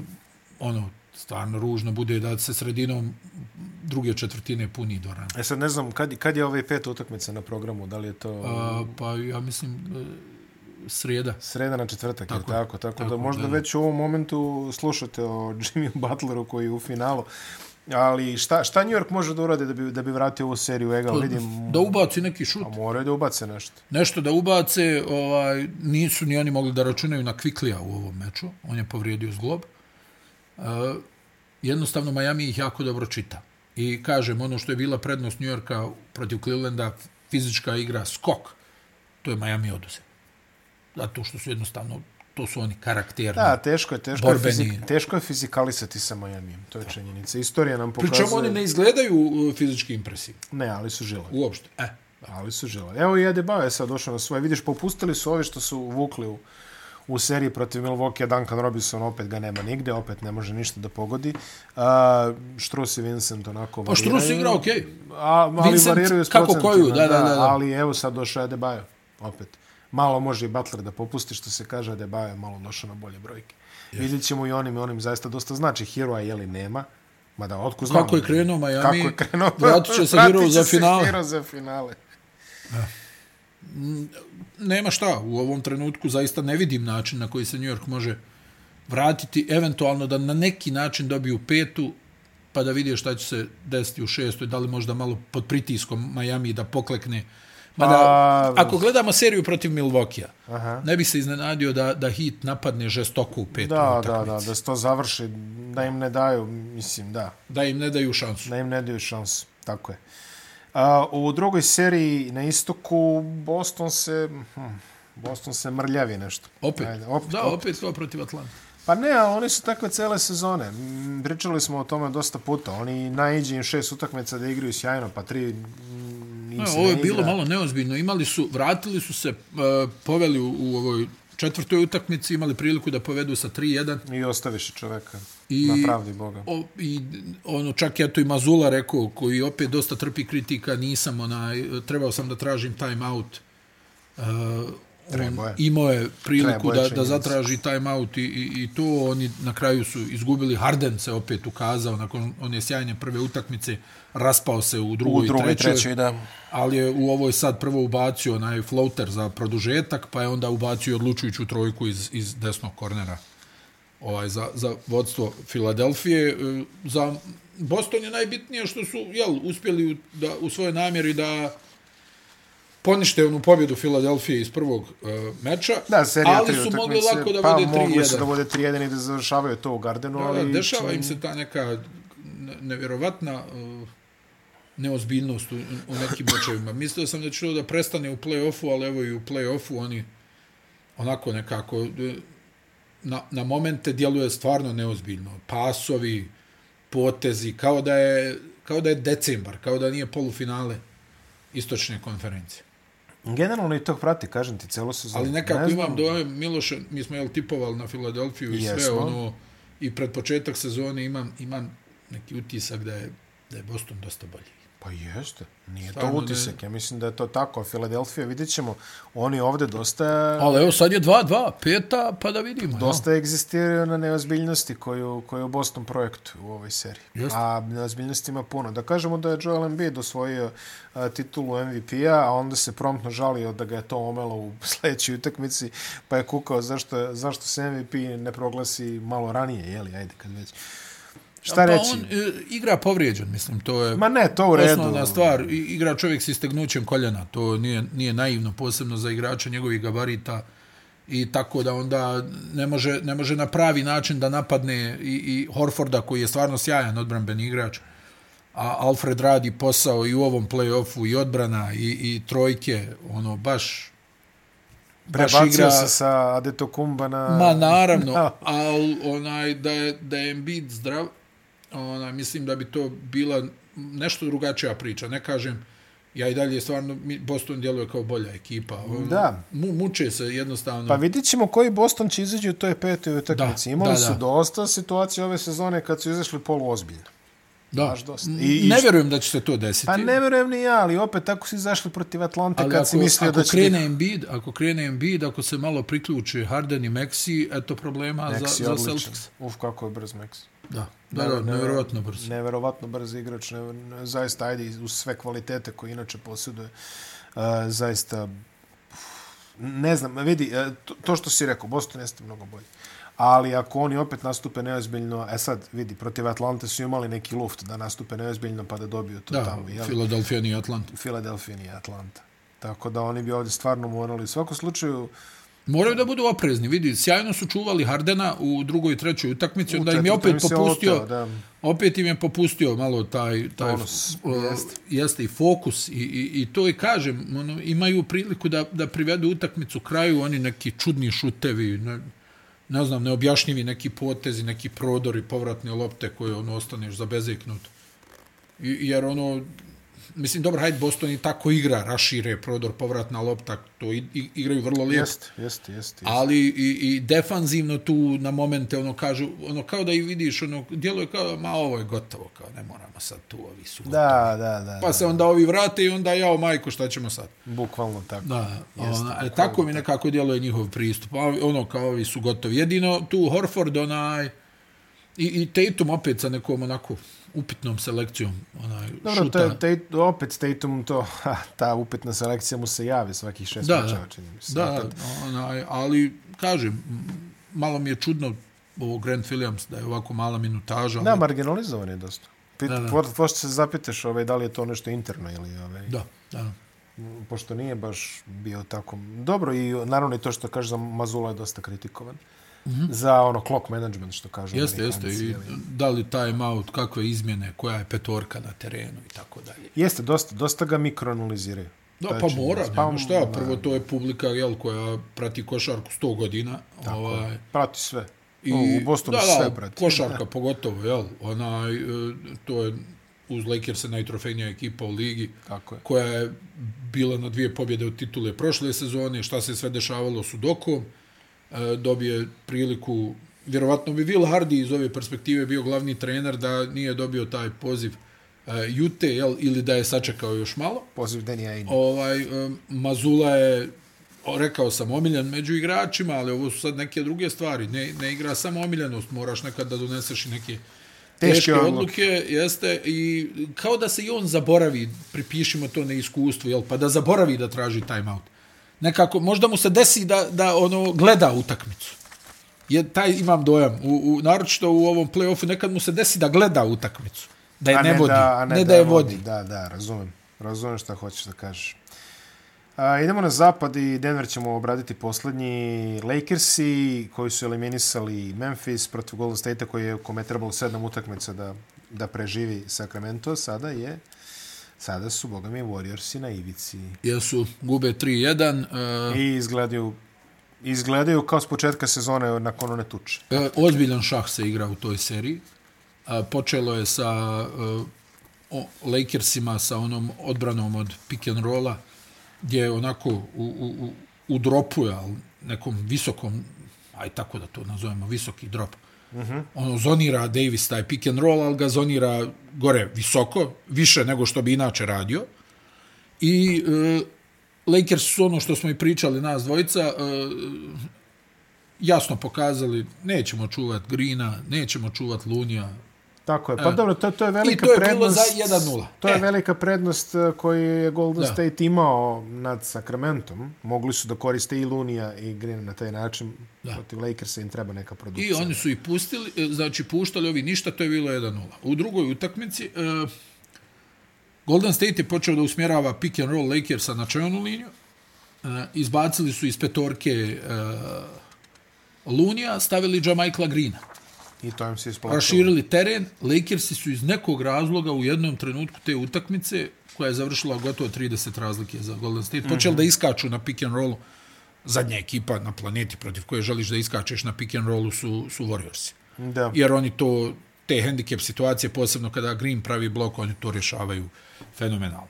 Speaker 2: ono, stvarno ružno bude da se sredinom druge četvrtine puni Doran.
Speaker 1: E sad ne znam, kad, kad je ove pet utakmice na programu, da li je to...
Speaker 2: A, pa ja mislim, uh, srijeda.
Speaker 1: Srijeda na četvrtak, tako, je tako? Tako, tako da možda da, već u ovom momentu slušate o Jimmy Butleru koji je u finalu. Ali šta, šta New York može da urade da bi, da bi vratio ovu seriju Egal? Pa, Vidim,
Speaker 2: da ubaci neki šut.
Speaker 1: A moraju da ubace nešto.
Speaker 2: Nešto da ubace, ovaj, nisu ni oni mogli da računaju na Kviklija u ovom meču. On je povrijedio zglob. Uh, jednostavno, Miami ih jako dobro čita. I kažem, ono što je bila prednost New Yorka protiv Clevelanda, fizička igra, skok, to je Miami oduzeo. Zato što su jednostavno to su oni karakterni.
Speaker 1: Da, teško je, teško borbeni. je, fizik, teško je fizikalisati sa Miami. To je činjenica. Istorija nam pokazuje...
Speaker 2: Pričemu oni ne izgledaju uh, fizički impresivni.
Speaker 1: Ne, ali su žile.
Speaker 2: Uopšte. E.
Speaker 1: Ali su žile. Evo i Adebayo je sad došao na svoje. Vidiš, popustili su ovi što su vukli u, u seriji protiv Milwaukee. Duncan Robinson opet ga nema nigde, opet ne može ništa da pogodi. Uh, Štrus i Vincent onako
Speaker 2: variraju. Pa Štrus igra okej. Okay.
Speaker 1: A, ali Vincent, variraju s
Speaker 2: kako koju, da, da, da, da.
Speaker 1: Ali evo sad došao Adebayo opet malo može i Butler da popusti, što se kaže da je Baja malo došao na bolje brojke. Yes. Vidjet ćemo i onim i onim zaista dosta znači. Hero je li nema, mada otko znamo.
Speaker 2: Kako je krenuo Miami, kako
Speaker 1: je krenuo,
Speaker 2: vratit će se Hero za finale.
Speaker 1: Hero za finale.
Speaker 2: Ja. Nema šta, u ovom trenutku zaista ne vidim način na koji se New York može vratiti, eventualno da na neki način dobiju petu, pa da vidi šta će se desiti u šestoj, da li možda malo pod pritiskom Miami da poklekne Mada, A... ako gledamo seriju protiv Milvokija, ne bi se iznenadio da, da hit napadne žestoko u petu
Speaker 1: da, da, da, da se to završi, da im ne daju, mislim, da.
Speaker 2: Da im ne daju šansu.
Speaker 1: Da im ne daju šansu, tako je. A, u drugoj seriji na istoku Boston se... Hm, Boston se mrljavi nešto.
Speaker 2: Opet? Ajde, opet da, opet, opet to protiv Atlanta.
Speaker 1: Pa ne, ali oni su takve cele sezone. Pričali smo o tome dosta puta. Oni najđe im šest utakmica da igraju sjajno, pa tri
Speaker 2: ne, Ovo je bilo malo neozbiljno. Imali su, vratili su se, uh, poveli u, u ovoj četvrtoj utakmici, imali priliku da povedu sa 3-1.
Speaker 1: I ostaviš čoveka I, na pravdi Boga.
Speaker 2: O, I ono, čak je to i Mazula rekao, koji opet dosta trpi kritika, nisam onaj, trebao sam da tražim time out. Uh, on imao je priliku da, da zatraži time out i, i, i to. Oni na kraju su izgubili. Harden se opet ukazao nakon one sjajne prve utakmice raspao se u drugoj, u drugoj trećoj, trećoj da. ali je u ovoj sad prvo ubacio onaj floater za produžetak pa je onda ubacio odlučujuću trojku iz, iz desnog kornera. Ovaj, za, za vodstvo Filadelfije e, za Boston je najbitnije što su jel, uspjeli da, u svojoj namjeri da ponište onu pobjedu Filadelfije iz prvog uh, meča,
Speaker 1: da, serija
Speaker 2: ali su mogli lako da
Speaker 1: pa,
Speaker 2: vode 3-1. Pa mogli
Speaker 1: su da vode 3-1 i da završavaju to u Gardenu. Da, ali
Speaker 2: dešava im se ta neka nevjerovatna uh, neozbiljnost u, u nekim mečevima. Mislio sam da će to da prestane u play-offu, ali evo i u play-offu oni onako nekako na, na momente djeluje stvarno neozbiljno. Pasovi, potezi, kao da je kao da je decembar, kao da nije polufinale istočne konferencije.
Speaker 1: Generalno i to prati, kažem ti, celo sezonu.
Speaker 2: Ali nekako ne imam doje, Miloše, mi smo jel tipovali na Filadelfiju i sve ono, i pred početak sezone imam, imam neki utisak da je, da je Boston dosta bolji.
Speaker 1: Pa jeste, nije Stvarno to utisak, ne... ja mislim da je to tako. Filadelfija, vidjet ćemo, oni ovde dosta...
Speaker 2: Ali evo sad je 2-2, peta, pa da vidimo.
Speaker 1: Dosta ja. egzistiraju na neozbiljnosti koju, koju Boston projektu u ovoj seriji. Jeste. A neozbiljnosti ima puno. Da kažemo da je Joel Embiid osvojio a, titulu MVP-a, a onda se promptno žalio da ga je to omelo u sledećoj utakmici, pa je kukao zašto, zašto se MVP ne proglasi malo ranije, jeli, ajde kad već... Šta pa reći? On
Speaker 2: e, igra povrijeđen, mislim, to je
Speaker 1: Ma ne, to u redu.
Speaker 2: osnovna stvar. I, igra čovjek s istegnućem koljena, to nije, nije naivno, posebno za igrača njegovih gabarita i tako da onda ne može, ne može na pravi način da napadne i, i Horforda koji je stvarno sjajan odbranben igrač a Alfred radi posao i u ovom play-offu i odbrana i, i trojke ono baš
Speaker 1: Prebacio igra... se sa Adeto Kumba na...
Speaker 2: Ma naravno, no. ali onaj, da je, da je Embiid zdrav, ona, mislim da bi to bila nešto drugačija priča. Ne kažem, ja i dalje stvarno, Boston djeluje kao bolja ekipa.
Speaker 1: Da.
Speaker 2: Mu, muče se jednostavno.
Speaker 1: Pa vidit ćemo koji Boston će izađi u toj petoj utakmici. Imali da, su da. dosta situacije ove sezone kad su izašli poluozbiljno.
Speaker 2: Da. Baš dosta. I, ne vjerujem da će se to desiti.
Speaker 1: Pa ne vjerujem ni ja, ali opet tako si izašli protiv Atlante ali kad ako, si mislio da će...
Speaker 2: Krene Embiid, ako krene Embiid, ako se malo priključe Harden i Maxi, eto problema Maxi za, za Celtics.
Speaker 1: Uf, kako je brz Maxi.
Speaker 2: Da, da, da, nevjerovatno brz.
Speaker 1: Nevjerovatno brz igrač, ne, ne, zaista ajde uz sve kvalitete koje inače posjeduje. Uh, zaista, ne znam, vidi, uh, to, to što si rekao, Boston jeste mnogo bolji. Ali ako oni opet nastupe neozbiljno, e sad, vidi, protiv Atlante su imali neki luft da nastupe neozbiljno pa da dobiju to
Speaker 2: da,
Speaker 1: tamo.
Speaker 2: Da, Philadelphia nije Atlanta.
Speaker 1: Philadelphia nije Atlanta. Tako da oni bi ovdje stvarno morali. U svakom slučaju,
Speaker 2: Moraju da budu oprezni. Vidi, sjajno su čuvali Hardena u drugoj i trećoj utakmici, onda im je opet popustio, oteo, opet im je popustio malo taj, taj Bonus, uh, jeste. jeste i fokus i, i, i to i kažem, ono, imaju priliku da, da privedu utakmicu kraju, oni neki čudni šutevi, ne, ne znam, neobjašnjivi neki potezi, neki prodori, povratne lopte koje ono ostaneš zabezeknut. I, jer ono, mislim, dobro, hajde, Boston i tako igra, rašire, prodor, povratna lopta, to i, i, igraju vrlo lijepo.
Speaker 1: Jest, jest, jest, jest.
Speaker 2: Ali i, i defanzivno tu na momente, ono, kažu, ono, kao da i vidiš, ono, djeluje kao, ma, ovo je gotovo, kao, ne moramo sad tu, ovi su gotovi.
Speaker 1: Da, da, da.
Speaker 2: Pa se onda ovi vrate i onda, jao, majko, šta ćemo sad?
Speaker 1: Bukvalno tako.
Speaker 2: Da, jest, ona, e, tako mi nekako djeluje njihov pristup. Ono, kao, ovi su gotovi. Jedino tu Horford, onaj, i, i Tatum opet sa nekom, onako, upitnom selekcijom onaj
Speaker 1: Dobro,
Speaker 2: šuta.
Speaker 1: to je opet Tatum to ha, ta upitna selekcija mu se javi svakih šest da, mečeva čini mi se.
Speaker 2: Da, onaj, ali kažem malo mi je čudno ovo Grant Williams da je ovako mala minutaža.
Speaker 1: Da, ali... marginalizovan je dosta. Pit, da, da. Pošto se zapitaš ovaj, da li je to nešto interno ili... Ovaj...
Speaker 2: Da, da.
Speaker 1: pošto nije baš bio tako dobro i naravno i to što kaže za Mazula je dosta kritikovan. Mm -hmm. za ono clock management što kažu
Speaker 2: jeste jeste i da li time out kakve izmjene koja je petorka na terenu i tako dalje
Speaker 1: jeste dosta dosta ga mikroanaliziraju
Speaker 2: Da, pa mora, pa, nema šta, prvo to je publika jel, koja prati košarku 100 godina.
Speaker 1: Tako, ovaj, prati sve. I, u Bostonu
Speaker 2: da,
Speaker 1: sve prati.
Speaker 2: košarka pogotovo, jel, onaj, e, to je uz Lakers najtrofejnija ekipa u ligi,
Speaker 1: Tako je.
Speaker 2: koja je bila na dvije pobjede od titule prošle sezone, šta se sve dešavalo su dokom, dobije priliku, vjerovatno bi Will Hardy iz ove perspektive bio glavni trener da nije dobio taj poziv uh, Jute, jel, ili da je sačekao još malo.
Speaker 1: Poziv Denija Ine.
Speaker 2: Ovaj, um, Mazula je, rekao sam, omiljen među igračima, ali ovo su sad neke druge stvari. Ne, ne igra samo omiljenost, moraš nekad da doneseš i neke teške, teške odluke. Jeste, i kao da se i on zaboravi, pripišimo to na iskustvu, jel, pa da zaboravi da traži timeout. Nekako, možda mu se desi da, da ono gleda utakmicu. Je, taj imam dojam, u, u, naročito u ovom play-offu, nekad mu se desi da gleda utakmicu da je ne, ne vodi, da, ne, ne da, da je vodi. vodi.
Speaker 1: Da, da, razumem. Razumem šta hoćeš da kažeš. A, idemo na zapad i Denver ćemo obraditi poslednji Lakersi koji su eliminisali Memphis protiv Golden State-a koji je kome trebalo sedam utakmica da, da preživi Sacramento. Sada je Sada su, boga mi, Warriorsi na ivici.
Speaker 2: Jesu, gube 3-1.
Speaker 1: Uh, I izgledaju, izgledaju kao s početka sezone nakon one tuče.
Speaker 2: Uh, ozbiljan šah se igra u toj seriji počelo je sa uh, Lakersima sa onom odbranom od pick and rolla gdje onako u, u, u, u dropu ali nekom visokom aj tako da to nazovemo visoki drop uh mhm. -huh. ono zonira Davis taj pick and roll ali ga zonira gore visoko više nego što bi inače radio i uh, Lakers su ono što smo i pričali nas dvojica uh, jasno pokazali nećemo čuvat Grina nećemo čuvat Lunija
Speaker 1: Tako je. Pa e. dobro, to, to je velika
Speaker 2: prednost. I to
Speaker 1: je
Speaker 2: prednost, bilo za 1-0.
Speaker 1: To e. je velika prednost e, koju je Golden da. State imao nad Sacramentom. Mogli su da koriste i Lunija i Green na taj način. Da. Protiv Lakersa im treba neka produkcija.
Speaker 2: I oni su i pustili, e, znači puštali ovi ništa, to je bilo 1-0. U drugoj utakmici uh, Golden State je počeo da usmjerava pick and roll Lakersa na čevnu liniju. Uh, izbacili su iz petorke uh, Lunija, stavili Jamaikla Greena.
Speaker 1: I to im se isplatilo.
Speaker 2: Raširili teren. Lakersi su iz nekog razloga u jednom trenutku te utakmice, koja je završila gotovo 30 razlike za Golden State, počeli mm -hmm. da iskaču na pick and rollu. Zadnja ekipa na planeti protiv koje želiš da iskačeš na pick and rollu su, su Warriorsi.
Speaker 1: Da.
Speaker 2: Jer oni to, te handicap situacije, posebno kada Green pravi blok, oni to rješavaju fenomenalno.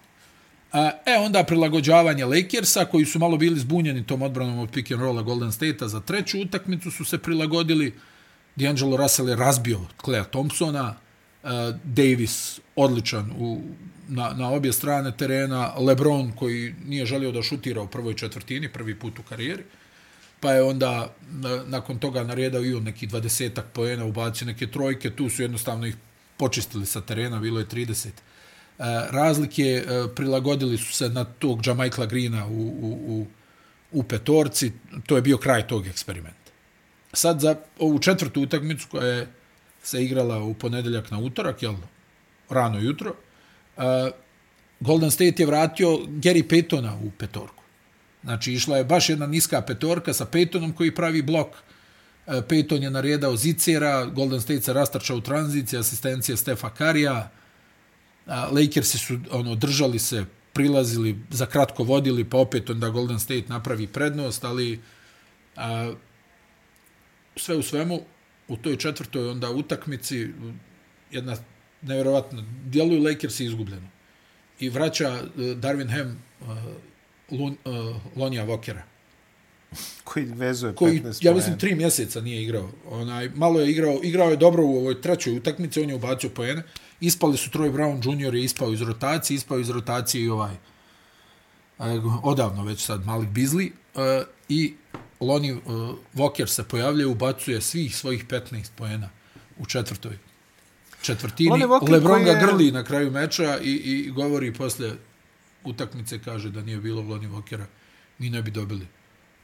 Speaker 2: E, onda prilagođavanje Lakersa, koji su malo bili zbunjeni tom odbranom od pick and rolla Golden State-a za treću utakmicu, su se prilagodili D'Angelo Russell je razbio Claire Thompsona, uh, Davis odličan u, na, na obje strane terena, LeBron koji nije želio da šutira u prvoj četvrtini, prvi put u karijeri, pa je onda na, nakon toga naredao i on neki dvadesetak poena, ubacio neke trojke, tu su jednostavno ih počistili sa terena, bilo je 30 uh, eh, razlike, uh, prilagodili su se na tog Jamaikla Greena u, u, u, u petorci, to je bio kraj tog eksperimenta sad za ovu četvrtu utakmicu koja je se igrala u ponedeljak na utorak, jel, rano jutro, uh, Golden State je vratio Gary Paytona u petorku. Znači, išla je baš jedna niska petorka sa Paytonom koji pravi blok. Uh, Payton je naredao Zicera, Golden State se rastrča u tranziciji, asistencija Stefa Karija. Uh, Lakersi su ono, držali se, prilazili, za kratko vodili, pa opet onda Golden State napravi prednost, ali uh, sve u svemu, u toj četvrtoj onda utakmici, jedna nevjerovatna, djeluju Lakers izgubljeno. I vraća uh, Darvin Ham uh, Lun, uh, Lonija Vokera.
Speaker 1: Koji vezuje 15
Speaker 2: koji, Ja mislim, tri mjeseca nije igrao. Onaj, malo je igrao, igrao je dobro u ovoj trećoj utakmici, on je ubacio poene. Ispali su Troy Brown Jr. je ispao iz rotacije, ispao iz rotacije i ovaj odavno već sad Malik Beasley uh, i Lonnie uh, Walker se pojavlja i ubacuje svih svojih 15 poena u četvrtoj četvrtini. Lebron ga je... grli na kraju meča i, i govori posle utakmice, kaže da nije bilo Lonnie Walkera, mi ne bi dobili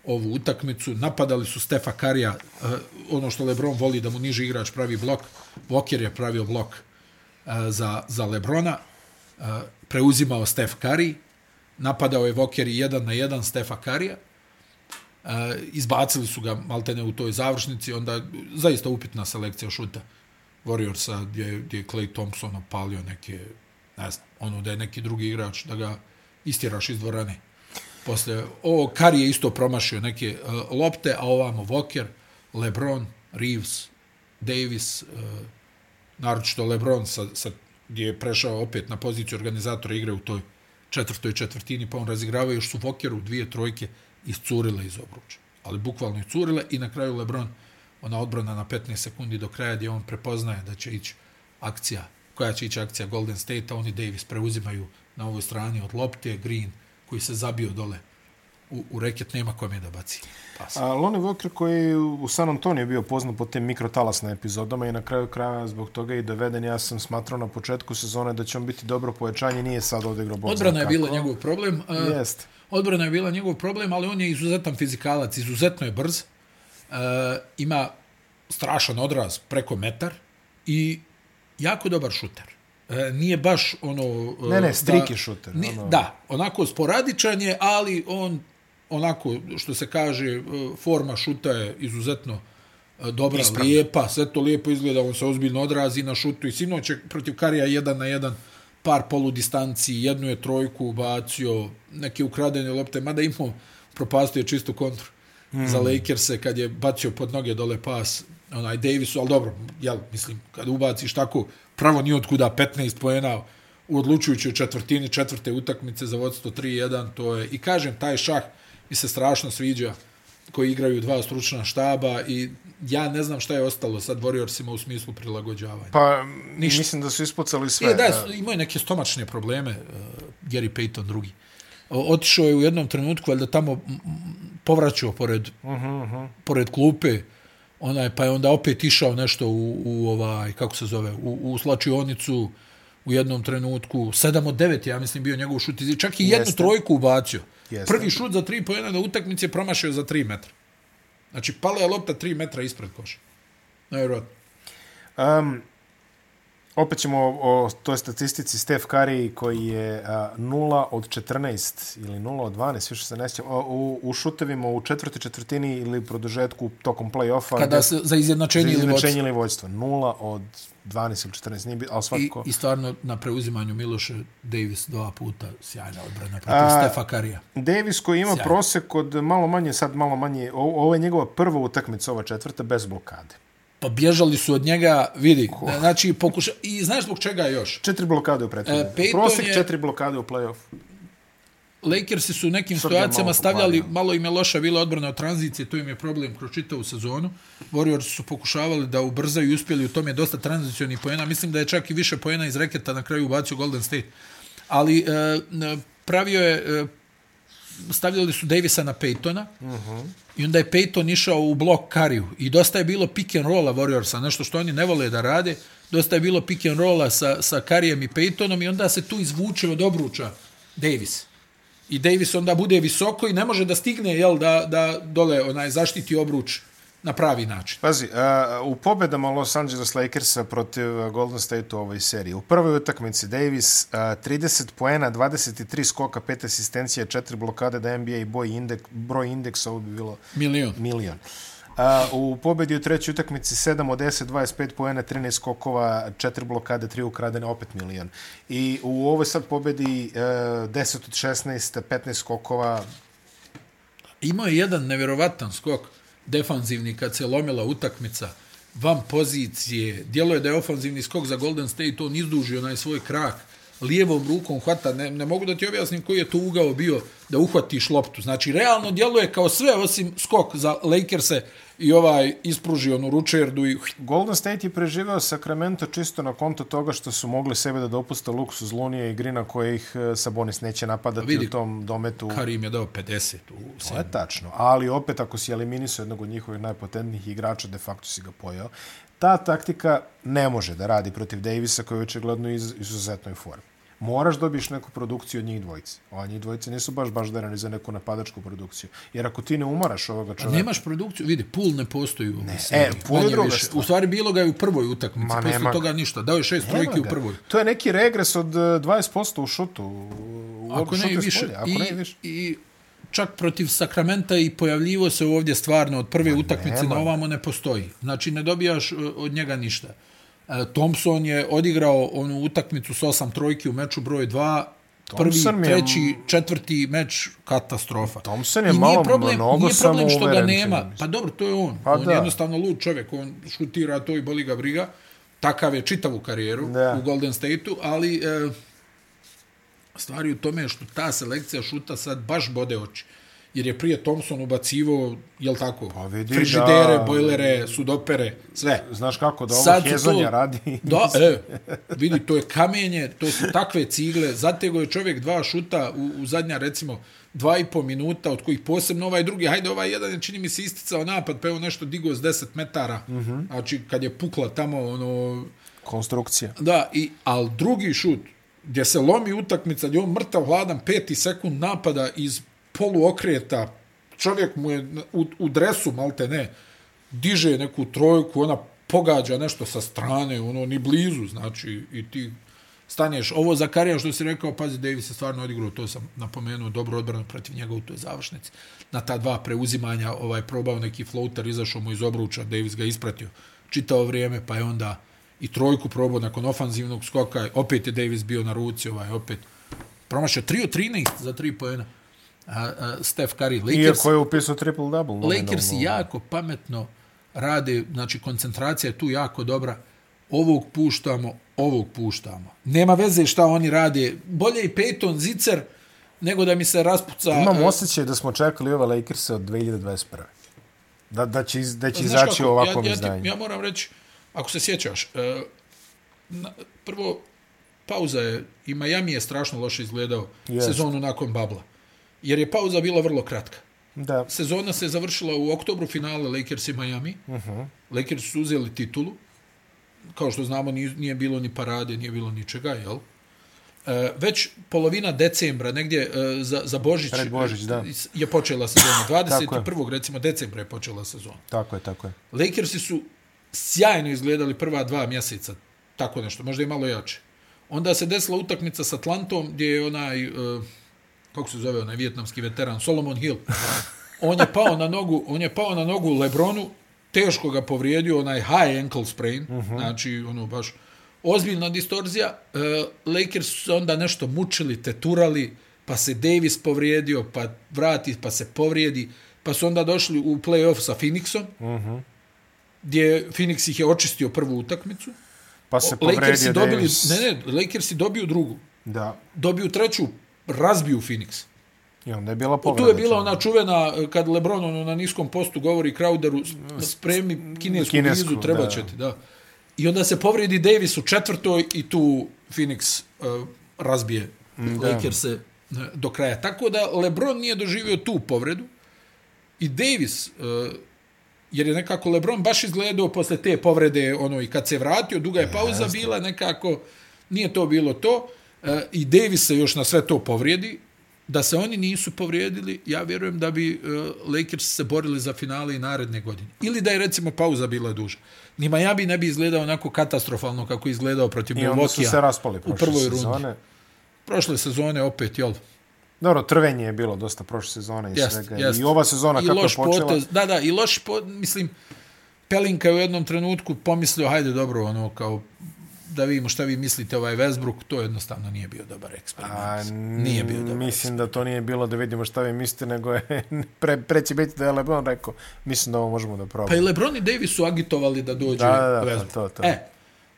Speaker 2: ovu utakmicu. Napadali su Stefa Karija, uh, ono što Lebron voli da mu niži igrač pravi blok. Walker je pravio blok uh, za, za Lebrona. Uh, preuzimao Stef Kari. napadao je Walker i jedan na jedan Stefa Karija, Eh, izbacili su ga maltene u toj završnici, onda zaista upitna selekcija šuta Warriorsa gdje, gdje je Clay Thompson opalio neke, ne znam, ono da je neki drugi igrač da ga istjeraš iz dvorane. Posle, o, Kari je isto promašio neke uh, lopte, a ovamo Walker, LeBron, Reeves, Davis, uh, naročito LeBron sa, sa, gdje je prešao opet na poziciju organizatora igre u toj četvrtoj četvrtini, pa on razigrava još su Walkeru dvije trojke iscurile iz obruča. Ali bukvalno iscurile i na kraju LeBron, ona odbrana na 15 sekundi do kraja gdje on prepoznaje da će ići akcija, koja će ići akcija Golden State, a oni Davis preuzimaju na ovoj strani od lopte, Green, koji se zabio dole u, u reket, nema kome da baci.
Speaker 1: Pas. A Lonnie Walker koji u San Antonio bio poznat po tim mikrotalasne epizodama i na kraju kraja zbog toga i doveden, ja sam smatrao na početku sezone da će on biti dobro pojačanje, nije sad odigrao
Speaker 2: Bog Odbrana je bila njegov problem.
Speaker 1: Jest.
Speaker 2: Odbrana je bila njegov problem, ali on je izuzetan fizikalac, izuzetno je brz. Uh, ima strašan odraz preko metar i jako dobar šuter. E, nije baš ono...
Speaker 1: Ne, ne, striki šuter.
Speaker 2: Ono... Da, onako sporadičan je, ali on onako, što se kaže, e, forma šuta je izuzetno e, dobra, Ispravno. lijepa, sve to lijepo izgleda, on se ozbiljno odrazi na šutu i sinoć je protiv Karija jedan na jedan par polu distanci, jednu je trojku ubacio, neke ukradene lopte, mada imao propastio čistu kontru mm. za Lakers-e kad je bacio pod noge dole pas onaj Davisu, ali dobro, jel, mislim, kad ubaciš tako, pravo nije otkuda 15 poena u odlučujućoj četvrtini četvrte utakmice za vodstvo 3-1, to je, i kažem, taj šah mi se strašno sviđa koji igraju dva stručna štaba i ja ne znam šta je ostalo sad Warriorsima u smislu prilagođavanja.
Speaker 1: Pa, Ništa. mislim da su ispucali sve.
Speaker 2: E, da, imaju neke stomačne probleme, uh, Gary Payton drugi. Otišao je u jednom trenutku, ali da tamo povraćao pored, uh -huh, uh -huh. pored klupe, onaj, pa je onda opet išao nešto u, u ovaj, kako se zove, u, u slačionicu u jednom trenutku, 7 od 9, ja mislim, bio njegov šut, čak i jednu Jeste. trojku ubacio. Jeste. Prvi šut za 3 po 1 na utakmici je promašio za 3 metra. Znači, pala je lopta 3 metra ispred koša. Najvjerojatno.
Speaker 1: Um, Opet ćemo o, o toj statistici Steph Curry koji je a, 0 od 14 ili 0 od 12, više se nećemo, u, u šutevima u četvrti četvrtini ili produžetku tokom play-offa.
Speaker 2: Kada se za izjednačenje,
Speaker 1: za izjednačenje ili vojstvo. 0 od 12 ili 14, nije ali svakako...
Speaker 2: I, I stvarno na preuzimanju Miloše Davis dva puta sjajna odbrana protiv Stefa Karija.
Speaker 1: Davis koji ima Sjajno. prosek od malo manje, sad malo manje, ovo je njegova prva utakmica, ova četvrta, bez blokade.
Speaker 2: Pa bježali su od njega, vidi, Ko? znači pokuša... I znaš zbog čega još?
Speaker 1: Četiri blokade u prethodnju. E, Prosek je... četiri blokade u play-off.
Speaker 2: Lakersi su u nekim situacijama stavljali, malo im je loša bila odbrana od tranzicije, to im je problem kroz čitavu sezonu. Warriors su pokušavali da ubrzaju i uspjeli u tome dosta tranzicionih pojena. Mislim da je čak i više pojena iz reketa na kraju ubacio Golden State. Ali e, pravio je, e, stavljali su Davisa na Peytona, uh mhm. -huh. I onda je Peyton išao u blok Kariju. I dosta je bilo pick and rolla Warriorsa, nešto što oni ne vole da rade. Dosta je bilo pick and rolla sa, sa Karijem i Peytonom i onda se tu izvuče od obruča Davis. I Davis onda bude visoko i ne može da stigne jel, da, da dole onaj zaštiti obruč na pravi način.
Speaker 1: Pazi, uh, u pobedama Los Angeles Lakersa protiv Golden State u ovoj seriji. U prvoj utakmici Davis uh, 30 poena, 23 skoka, 5 asistencija, 4 blokade da NBA i boj indek, broj indeksa ovo bi bilo
Speaker 2: milion.
Speaker 1: milion. Uh, u pobedi u trećoj utakmici 7 od 10, 25 poena, 13 skokova, 4 blokade, 3 ukradene, opet milion. I u ovoj sad pobedi uh, 10 od 16, 15 skokova.
Speaker 2: Imao je jedan nevjerovatan skok defanzivni kad se lomila utakmica van pozicije, djelo je da je ofanzivni skok za Golden State, on izdužio onaj svoj krak, lijevom rukom hvata, ne, ne mogu da ti objasnim koji je to ugao bio da uhvatiš loptu. Znači, realno djeluje kao sve osim skok za Lakers-e i ovaj ispruži onu ručerdu. I...
Speaker 1: Golden State je preživao Sacramento čisto na konto toga što su mogli sebe da dopuste luksuz Lunije i Grina koje ih e, Sabonis neće napadati vidi, u tom dometu.
Speaker 2: Karim je dao 50 u
Speaker 1: To je tačno, ali opet ako si eliminisao jednog od njihovih najpotentnijih igrača, de facto si ga pojao. Ta taktika ne može da radi protiv Davisa koji je očigledno iz, izuzetnoj formi moraš dobiš neku produkciju od njih dvojice. A njih dvojice nisu baš baš darani za neku napadačku produkciju. Jer ako ti ne umoraš ovoga čovjeka...
Speaker 2: A nemaš produkciju, vidi, pul ne postoji u
Speaker 1: ne, E, pul je druga
Speaker 2: U stvari bilo ga je u prvoj utakmici, Ma, posle toga ništa. Dao je šest trojki u prvoj.
Speaker 1: To je neki regres od 20% e, u šutu.
Speaker 2: ako ne i više. Ako I, ne i više. I čak protiv Sakramenta i pojavljivo se ovdje stvarno od prve Ma utakmice nema. na ovamo ne postoji. Znači ne dobijaš e, od njega ništa. E, Thompson je odigrao onu utakmicu s osam trojki u meču broj 2 prvi, Thompson treći, je... četvrti meč katastrofa.
Speaker 1: Thompson je I malo problem, mnogo nije problem
Speaker 2: što ga nema. Pa dobro, to je on. Pa on da. je jednostavno lud čovjek. On šutira to i boli ga briga. Takav je čitavu karijeru da. u Golden State-u, ali e, stvari u tome što ta selekcija šuta sad baš bode oči jer je prije Thompson ubacivo, jel tako, pa vidi, frižidere, da, bojlere, sudopere, sve.
Speaker 1: Znaš kako da ovo Sad hezonja to, radi.
Speaker 2: Da, e, vidi, to je kamenje, to su takve cigle, zatego je čovjek dva šuta u, u zadnja, recimo, dva i po minuta, od kojih posebno ovaj drugi, hajde ovaj jedan je čini mi se isticao napad, pa evo nešto digo s 10 metara, mm -hmm. znači kad je pukla tamo, ono...
Speaker 1: Konstrukcija.
Speaker 2: Da, i, al drugi šut, gdje se lomi utakmica, gdje on mrtav hladan peti sekund napada iz poluokreta, čovjek mu je u, u dresu, malte ne, diže neku trojku, ona pogađa nešto sa strane, ono, ni blizu, znači, i ti staneš. Ovo za Karija, što si rekao, pazi, Davis je stvarno odigrao, to sam napomenuo, dobro odbrano protiv njega u toj završnici. Na ta dva preuzimanja, ovaj, probao neki floater, izašao mu iz obruča, Davis ga ispratio čitao vrijeme, pa je onda i trojku probao nakon ofanzivnog skoka, opet je Davis bio na ruci, ovaj, opet promašao 3 od 13 za 3 pojena a, a, Steph Curry.
Speaker 1: Lakers, Iako je upisao triple-double.
Speaker 2: Lakers jako pametno rade, znači koncentracija je tu jako dobra. Ovog puštamo, ovog puštamo. Nema veze šta oni rade. Bolje i Peyton Zicer nego da mi se raspuca...
Speaker 1: Imam uh, osjećaj da smo čekali ove Lakers od 2021. Da, da će, da će izaći ovakvom
Speaker 2: ja, ja,
Speaker 1: izdanju.
Speaker 2: Ja moram reći, ako se sjećaš, uh, na, prvo, pauza je, i Miami je strašno loše izgledao Jest. sezonu nakon Babla jer je pauza bila vrlo kratka. Da. Sezona se završila u oktobru finale Lakers i Miami. Uh mhm. -huh. Lakers su uzeli titulu. Kao što znamo, nije bilo ni parade, nije bilo ničega, jel? E, već polovina decembra, negdje e, za, za Božić,
Speaker 1: Pred Božić da.
Speaker 2: je počela sezona. 21. recimo decembra je počela sezona.
Speaker 1: Tako je, tako je.
Speaker 2: Lakersi su sjajno izgledali prva dva mjeseca. Tako nešto, možda i malo jače. Onda se desila utakmica s Atlantom, gdje je onaj... Uh, kako se zove onaj vijetnamski veteran, Solomon Hill, on je pao na nogu, on je pao na nogu Lebronu, teško ga povrijedio, onaj high ankle sprain, uh mhm. -huh. znači ono baš ozbiljna distorzija. Uh, Lakers su se onda nešto mučili, teturali, pa se Davis povrijedio, pa vrati, pa se povrijedi, pa su onda došli u playoff sa Phoenixom, uh mhm. -huh. Gdje Phoenix ih je očistio prvu utakmicu.
Speaker 1: Pa se povrijedio
Speaker 2: dobili, Davis. Ne, ne, Lakersi dobiju drugu. Da. Dobiju treću, razbiju Phoenix.
Speaker 1: I onda je bila povreda.
Speaker 2: Tu je bila ona čuvena, kad Lebron ono, na niskom postu govori Crowderu, spremi kinesku, kinesku blizu, treba će ti, da. I onda se povredi Davis u četvrtoj i tu Phoenix uh, razbije da. Lakers se uh, do kraja. Tako da Lebron nije doživio tu povredu i Davis, uh, jer je nekako Lebron baš izgledao posle te povrede, ono, i kad se vratio, duga je pauza bila, nekako nije to bilo to. E, i Davis se još na sve to povrijedi, da se oni nisu povrijedili, ja vjerujem da bi uh, Lakers se borili za finale i naredne godine. Ili da je recimo pauza bila duža. Ni Miami ne bi izgledao onako katastrofalno kako je izgledao protiv Milwaukee
Speaker 1: se raspali
Speaker 2: u prvoj sezone. rundi. Prošle sezone opet, jel?
Speaker 1: Dobro, trvenje je bilo dosta prošle sezone i jest, svega. Jest. I ova sezona I kako je počela... Potez,
Speaker 2: da, da, i loš potez, mislim, Pelinka je u jednom trenutku pomislio, hajde dobro, ono, kao da vidimo šta vi mislite ovaj Westbrook, to jednostavno nije bio dobar eksperiment. A, nije bio dobar
Speaker 1: Mislim da to nije bilo da vidimo šta vi mislite, nego je pre, pre će biti da je Lebron rekao, mislim da ovo možemo da probamo.
Speaker 2: Pa i Lebron i Davis su agitovali da dođe da, da, da, Westbrook. To, to. E,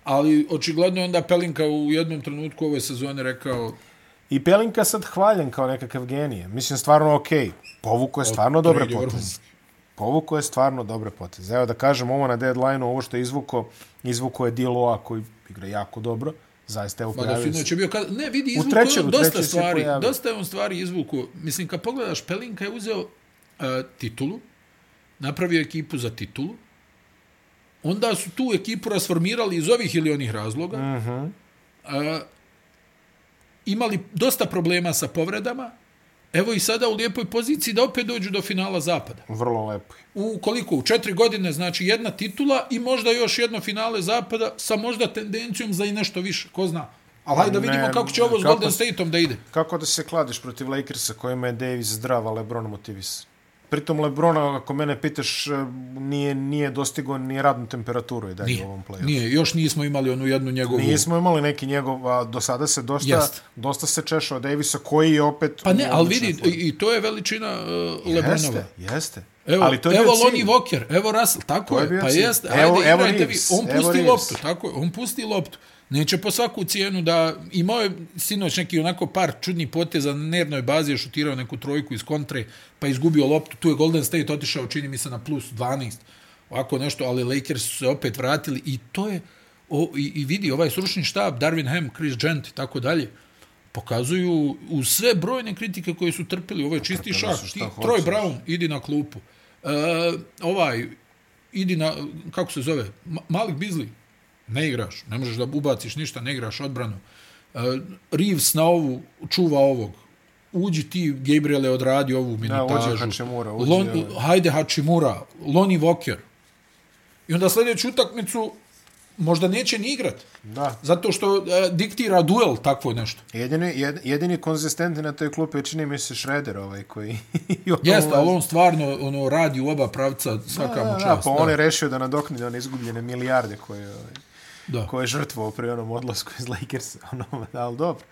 Speaker 2: ali očigledno je onda Pelinka u jednom trenutku ove sezone rekao...
Speaker 1: I Pelinka sad hvaljen kao nekakav genije. Mislim, stvarno okej. Okay. Povuko je stvarno dobre poteze. Povuko je stvarno dobre poteze. Evo da kažem ovo na deadline ovo što je izvuko, izvuko je Diloa koji igra jako dobro. Zaista je
Speaker 2: pojavio se. Je bio kad... Ne, vidi, izvuku trećem, dosta stvari. Dosta je on stvari izvuku. Mislim, kad pogledaš, Pelinka je uzeo uh, titulu, napravio ekipu za titulu, onda su tu ekipu rasformirali iz ovih ili onih razloga, uh -huh. uh, imali dosta problema sa povredama, Evo i sada u lijepoj poziciji da opet dođu do finala Zapada.
Speaker 1: Vrlo lepo.
Speaker 2: U koliko? U četiri godine, znači jedna titula i možda još jedno finale Zapada sa možda tendencijom za i nešto više. Ko zna? Ali hajde da vidimo ne, kako će ovo s Golden State-om da ide.
Speaker 1: Kako da se kladiš protiv Lakersa kojima je Davis zdrav, a Lebron motivis? Pritom Lebrona, ako mene pitaš, nije, nije dostigo ni radnu temperaturu i dalje nije, u ovom playu.
Speaker 2: Nije, još nismo imali onu jednu njegovu...
Speaker 1: Nismo imali neki njegov, a do sada se dosta, Jest. dosta se češao Davisa, koji je opet...
Speaker 2: Pa ne, ali vidi, i to je veličina uh, Lebronova.
Speaker 1: Jeste, jeste.
Speaker 2: Evo, ali to je evo Lonnie Walker, evo Russell, tako je, je pa jeste, ajde, evo, evo igrajte vi, on pusti loptu, tako je, on pusti loptu. Neće po svaku cijenu da imao je sinoć neki onako par čudnih poteza na nervnoj bazi, je šutirao neku trojku iz kontre, pa izgubio loptu. Tu je Golden State otišao, čini mi se, na plus 12. Ovako nešto, ali Lakers su se opet vratili i to je, o, i, i vidi, ovaj sručni štab, Darvin Ham, Chris Gent i tako dalje, pokazuju u sve brojne kritike koje su trpili, ovo je čisti šak. Ti, Troy Brown, idi na klupu. Uh, ovaj, idi na, kako se zove, Malik Beasley, ne igraš, ne možeš da ubaciš ništa, ne igraš odbranu. Uh, Reeves na ovu, čuva ovog. Uđi ti, Gabriel je odradio ovu minutažu. Da, Hačimura. Uđi, Lon, hajde Hačimura, Lonnie Walker. I onda sljedeću utakmicu možda neće ni igrat. Da. Zato što uh, diktira duel takvo nešto.
Speaker 1: Jedini, jed, jedini konzistentni na toj klupi čini mi se Šreder ovaj koji...
Speaker 2: Jeste, ali on stvarno ono, radi u oba pravca svaka mu čast. Da,
Speaker 1: pa on je rešio da nadokni one izgubljene milijarde koje... Ovaj da. ko je žrtvo pri onom odlasku iz Lakersa, ono, ali dobro.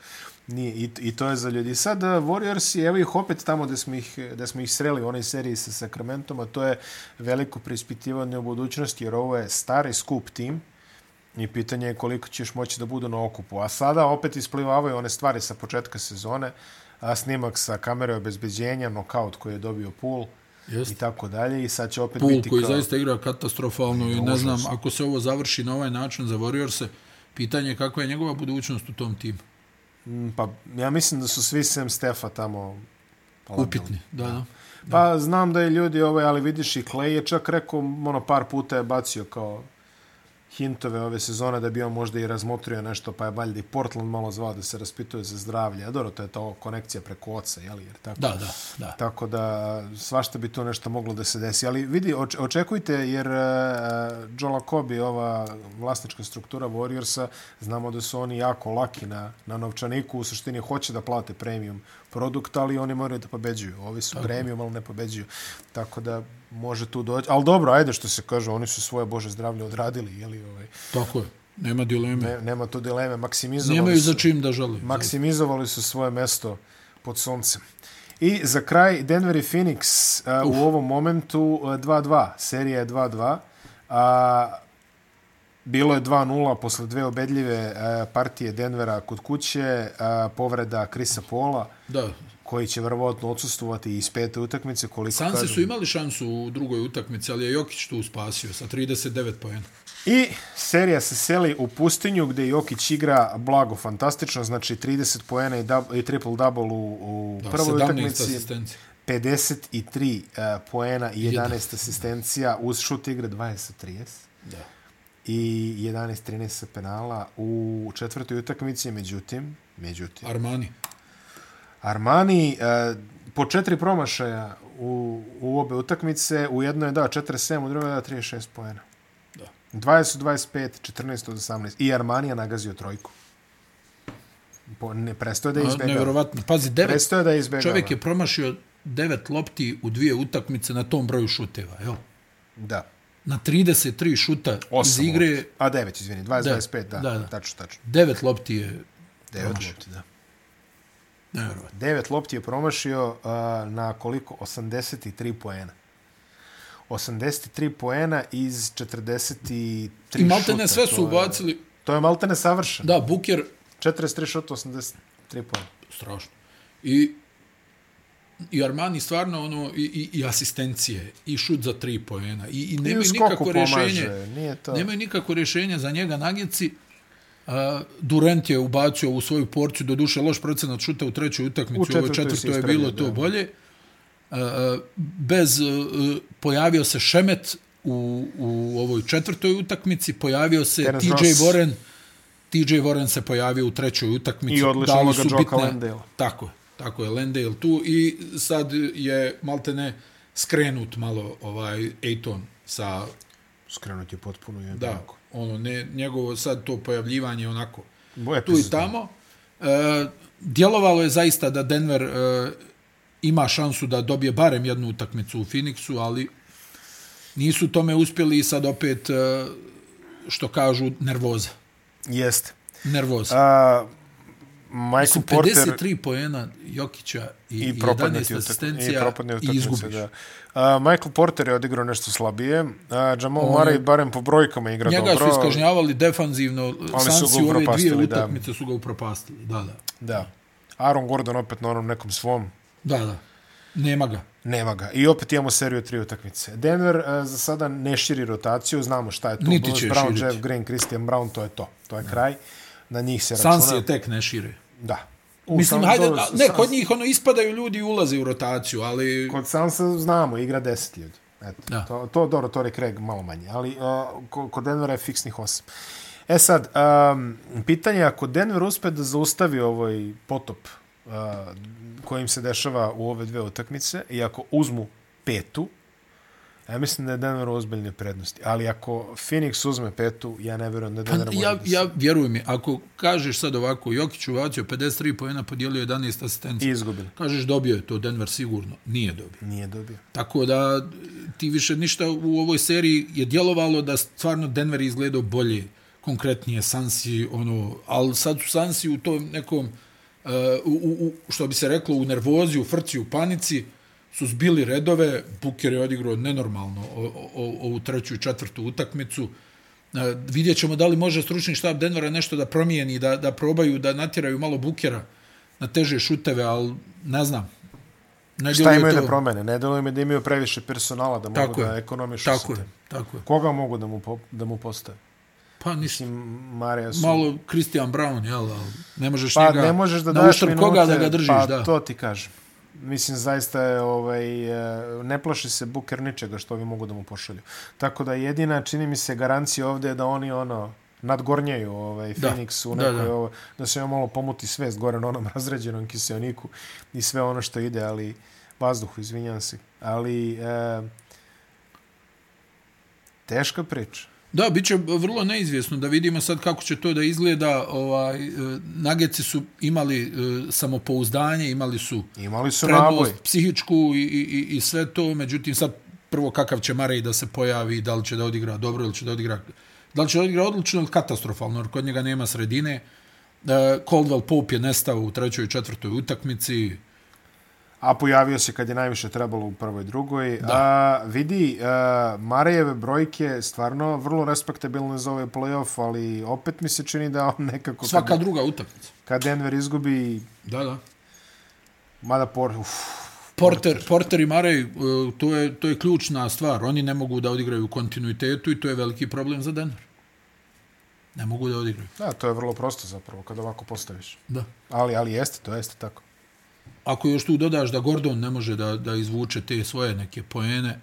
Speaker 1: Nije, i, I to je za ljudi. Sad, eh, Warriors, evo ih opet tamo da smo ih, da smo ih sreli u onoj seriji sa Sacramentom, a to je veliko prispitivanje u budućnosti, jer ovo je stari skup tim i pitanje je koliko ćeš moći da budu na okupu. A sada opet isplivavaju one stvari sa početka sezone, a snimak sa kamere obezbeđenja, nokaut koji je dobio pool, Jest. i tako dalje i sad će opet
Speaker 2: Pool
Speaker 1: biti
Speaker 2: koji kao... zaista igra katastrofalno i ne znam ako se ovo završi na ovaj način za Warriors pitanje je kakva je njegova budućnost u tom timu
Speaker 1: mm, pa ja mislim da su svi sem Stefa tamo
Speaker 2: upitni da, da.
Speaker 1: Pa znam da je ljudi ovaj, ali vidiš i Clay je čak rekao, ono, par puta je bacio kao, hintove ove sezone da bi on možda i razmotrio nešto, pa je valjda i Portland malo zvao da se raspituje za zdravlje. A dobro, to je to konekcija preko oca, jel? Jer tako,
Speaker 2: da, da, da.
Speaker 1: Tako da svašta bi to nešto moglo da se desi. Ali vidi, očekujte, jer uh, Joe Lacobi, ova vlasnička struktura Warriorsa, znamo da su oni jako laki na, na novčaniku, u suštini hoće da plate premium produkt, ali oni moraju da pobeđuju. Ovi su tako. premium, ali ne pobeđuju. Tako da može tu doći. Ali dobro, ajde što se kaže, oni su svoje Bože zdravlje odradili. Jeli, ovaj.
Speaker 2: Tako je. Nema dileme.
Speaker 1: Ne, nema tu dileme. Maksimizovali
Speaker 2: Nemaju za čim da žele.
Speaker 1: Maksimizovali su svoje mesto pod suncem. I za kraj, Denver i Phoenix uh, u ovom momentu 2-2. Uh, Serija je 2-2. A, bilo je 2-0 posle dve obedljive uh, partije Denvera kod kuće. Uh, povreda Krisa Pola.
Speaker 2: Da,
Speaker 1: koji će verovatno odsustovati iz pete utakmice. Koliko
Speaker 2: Sanse kažem... su imali šansu u drugoj utakmici, ali je Jokić tu spasio sa 39 pojena.
Speaker 1: I serija se seli u pustinju gdje Jokić igra blago, fantastično, znači 30 pojena i, dub, i triple-double u, u da, prvoj utakmici. 53 uh, poena i 11 asistencija uz šut igre 20-30. Da. I 11-13 sa penala u četvrtoj utakmici, međutim, međutim...
Speaker 2: Armani.
Speaker 1: Armani e, po četiri promašaja u, u obe utakmice, u jednoj je da 47, u drugoj je da 36 poena. Da. 20 25, 14 od 18. I Armanija nagazio trojku. Po, ne, prestoje da izbjegava.
Speaker 2: Nevjerovatno. Pazi, devet,
Speaker 1: prestoje da izbjegava.
Speaker 2: čovjek je promašio devet lopti u dvije utakmice na tom broju šuteva. Jel?
Speaker 1: Da.
Speaker 2: Na 33 šuta iz igre...
Speaker 1: A 9, izvini, 20, 25, da, da, da. tačno, tačno.
Speaker 2: Devet lopti je
Speaker 1: Devet lopti, da. Devet lopti je promašio uh, na koliko? 83 poena. 83 poena iz 43 šuta. I
Speaker 2: maltene sve su ubacili.
Speaker 1: To je maltene savršeno.
Speaker 2: Da, Buker...
Speaker 1: 43 šuta, 83 poena.
Speaker 2: Strašno. I, i Armani stvarno ono, i, i, i asistencije, i šut za tri poena. I, i nemaju nikako rješenje. Nije to. Nemaju nikako rješenje za njega nagjeci. Uh, Durant je ubacio u svoju porciju, do duše loš procenat šuta u trećoj utakmici, u ovoj četvrtoj je bilo to bolje. Uh, bez, uh, pojavio se Šemet u, u ovoj četvrtoj utakmici, pojavio se Terence TJ Ross. Warren, TJ Warren se pojavio u trećoj utakmici.
Speaker 1: I odlično ga Lendale.
Speaker 2: Tako je, tako je, Lendale tu i sad je maltene skrenut malo ovaj Ejton sa...
Speaker 1: Skrenut je potpuno jednako.
Speaker 2: Da, ono, ne, njegovo sad to pojavljivanje onako tu i tamo. E, djelovalo je zaista da Denver e, ima šansu da dobije barem jednu utakmicu u Phoenixu, ali nisu tome uspjeli i sad opet, e, što kažu, nervoza.
Speaker 1: Jeste.
Speaker 2: Nervoza.
Speaker 1: A, Michael 53 Porter...
Speaker 2: 53 pojena Jokića i, i 11 asistencija i, i izgubiš. Da.
Speaker 1: Uh, Michael Porter je odigrao nešto slabije. Uh, Jamal On, Murray barem po brojkama igra
Speaker 2: njega
Speaker 1: dobro.
Speaker 2: Njega su iskažnjavali defanzivno. Sansi u ove dvije utakmice da. su ga upropastili. Da, da.
Speaker 1: Da. Aaron Gordon opet na onom nekom svom.
Speaker 2: Da, da. Nema ga.
Speaker 1: Nema ga. I opet imamo seriju tri utakmice. Denver uh, za sada ne širi rotaciju. Znamo šta je to.
Speaker 2: Niti će
Speaker 1: Brown,
Speaker 2: širiti.
Speaker 1: Jeff Green, Christian Brown, to je to. To je da. kraj. Na njih se računa.
Speaker 2: Sansi je tek ne šire.
Speaker 1: Da.
Speaker 2: U Mislim, San, hajde, ne, kod njih ono ispadaju ljudi i ulaze u rotaciju, ali...
Speaker 1: Kod Sansa znamo, igra deset ljudi. Eto, da. to, to, dobro, to je Craig malo manje, ali uh, kod Denvera je fiksnih osam. E sad, um, pitanje je ako Denver uspe da zaustavi ovaj potop uh, kojim se dešava u ove dve utakmice i ako uzmu petu, Ja mislim da je Denver u prednosti. Ali ako Phoenix uzme petu, ja ne vjerujem da je Denver
Speaker 2: pa, ja, ja vjerujem mi, ako kažeš sad ovako, Jokić uvacio 53 pojena, podijelio 11 asistencija.
Speaker 1: I izgubili.
Speaker 2: Kažeš dobio je to Denver sigurno. Nije dobio.
Speaker 1: Nije dobio.
Speaker 2: Tako da ti više ništa u ovoj seriji je djelovalo da stvarno Denver izgledao bolje, konkretnije Sansi, ono, ali sad su Sansi u tom nekom, uh, u, u, što bi se reklo, u nervozi, u frci, u panici, su zbili redove, Buker je odigrao nenormalno ovu treću i četvrtu utakmicu. E, vidjet ćemo da li može stručni štab Denvera nešto da promijeni, da, da probaju da natjeraju malo Bukera na teže šuteve, ali ne znam.
Speaker 1: Ne Šta imaju to... da promene? Ne deluje mi da imaju previše personala da mogu tako da ekonomišu
Speaker 2: tako je, tako je.
Speaker 1: Koga mogu da mu, po, da mu postave?
Speaker 2: Pa ništa.
Speaker 1: Marija su...
Speaker 2: Malo Christian Brown, jel? Ne možeš
Speaker 1: pa,
Speaker 2: njega...
Speaker 1: ne možeš da daš minute,
Speaker 2: koga da ga držiš,
Speaker 1: pa,
Speaker 2: da.
Speaker 1: to ti kažem mislim zaista je ovaj e, ne plaši se Buker ničega što vi mogu da mu pošalju. Tako da jedina čini mi se garancija ovdje je da oni ono nadgornjaju ovaj da. Phoenix u nekoj da, da. Ovo, da se malo pomuti svest gore na onom razređenom kiseoniku i sve ono što ide, ali vazduhu, izvinjam se. Ali e, teška priča.
Speaker 2: Da, bit će vrlo neizvjesno da vidimo sad kako će to da izgleda. Ovaj, e, nageci su imali e, samopouzdanje, imali su,
Speaker 1: imali su
Speaker 2: prednost psihičku i, i, i sve to. Međutim, sad prvo kakav će Marej da se pojavi, da li će da odigra dobro ili će da odigra, da li će da odigra odlično ili katastrofalno, jer kod njega nema sredine. E, Coldwell Pope je nestao u trećoj i četvrtoj utakmici
Speaker 1: a pojavio se kad je najviše trebalo u prvoj i drugoj. Da. A, vidi, a, Marejeve brojke stvarno vrlo respektabilne za ovaj playoff, ali opet mi se čini da on nekako...
Speaker 2: Svaka kad, druga utakmica.
Speaker 1: Kad Denver izgubi...
Speaker 2: Da, da.
Speaker 1: Mada por... Uf,
Speaker 2: Porter, Porter i Marej, e, to je, to je ključna stvar. Oni ne mogu da odigraju kontinuitetu i to je veliki problem za Denver. Ne mogu da odigraju.
Speaker 1: Da, to je vrlo prosto zapravo, kad ovako postaviš.
Speaker 2: Da.
Speaker 1: Ali, ali jeste, to jeste tako
Speaker 2: ako još tu dodaš da Gordon ne može da, da izvuče te svoje neke poene.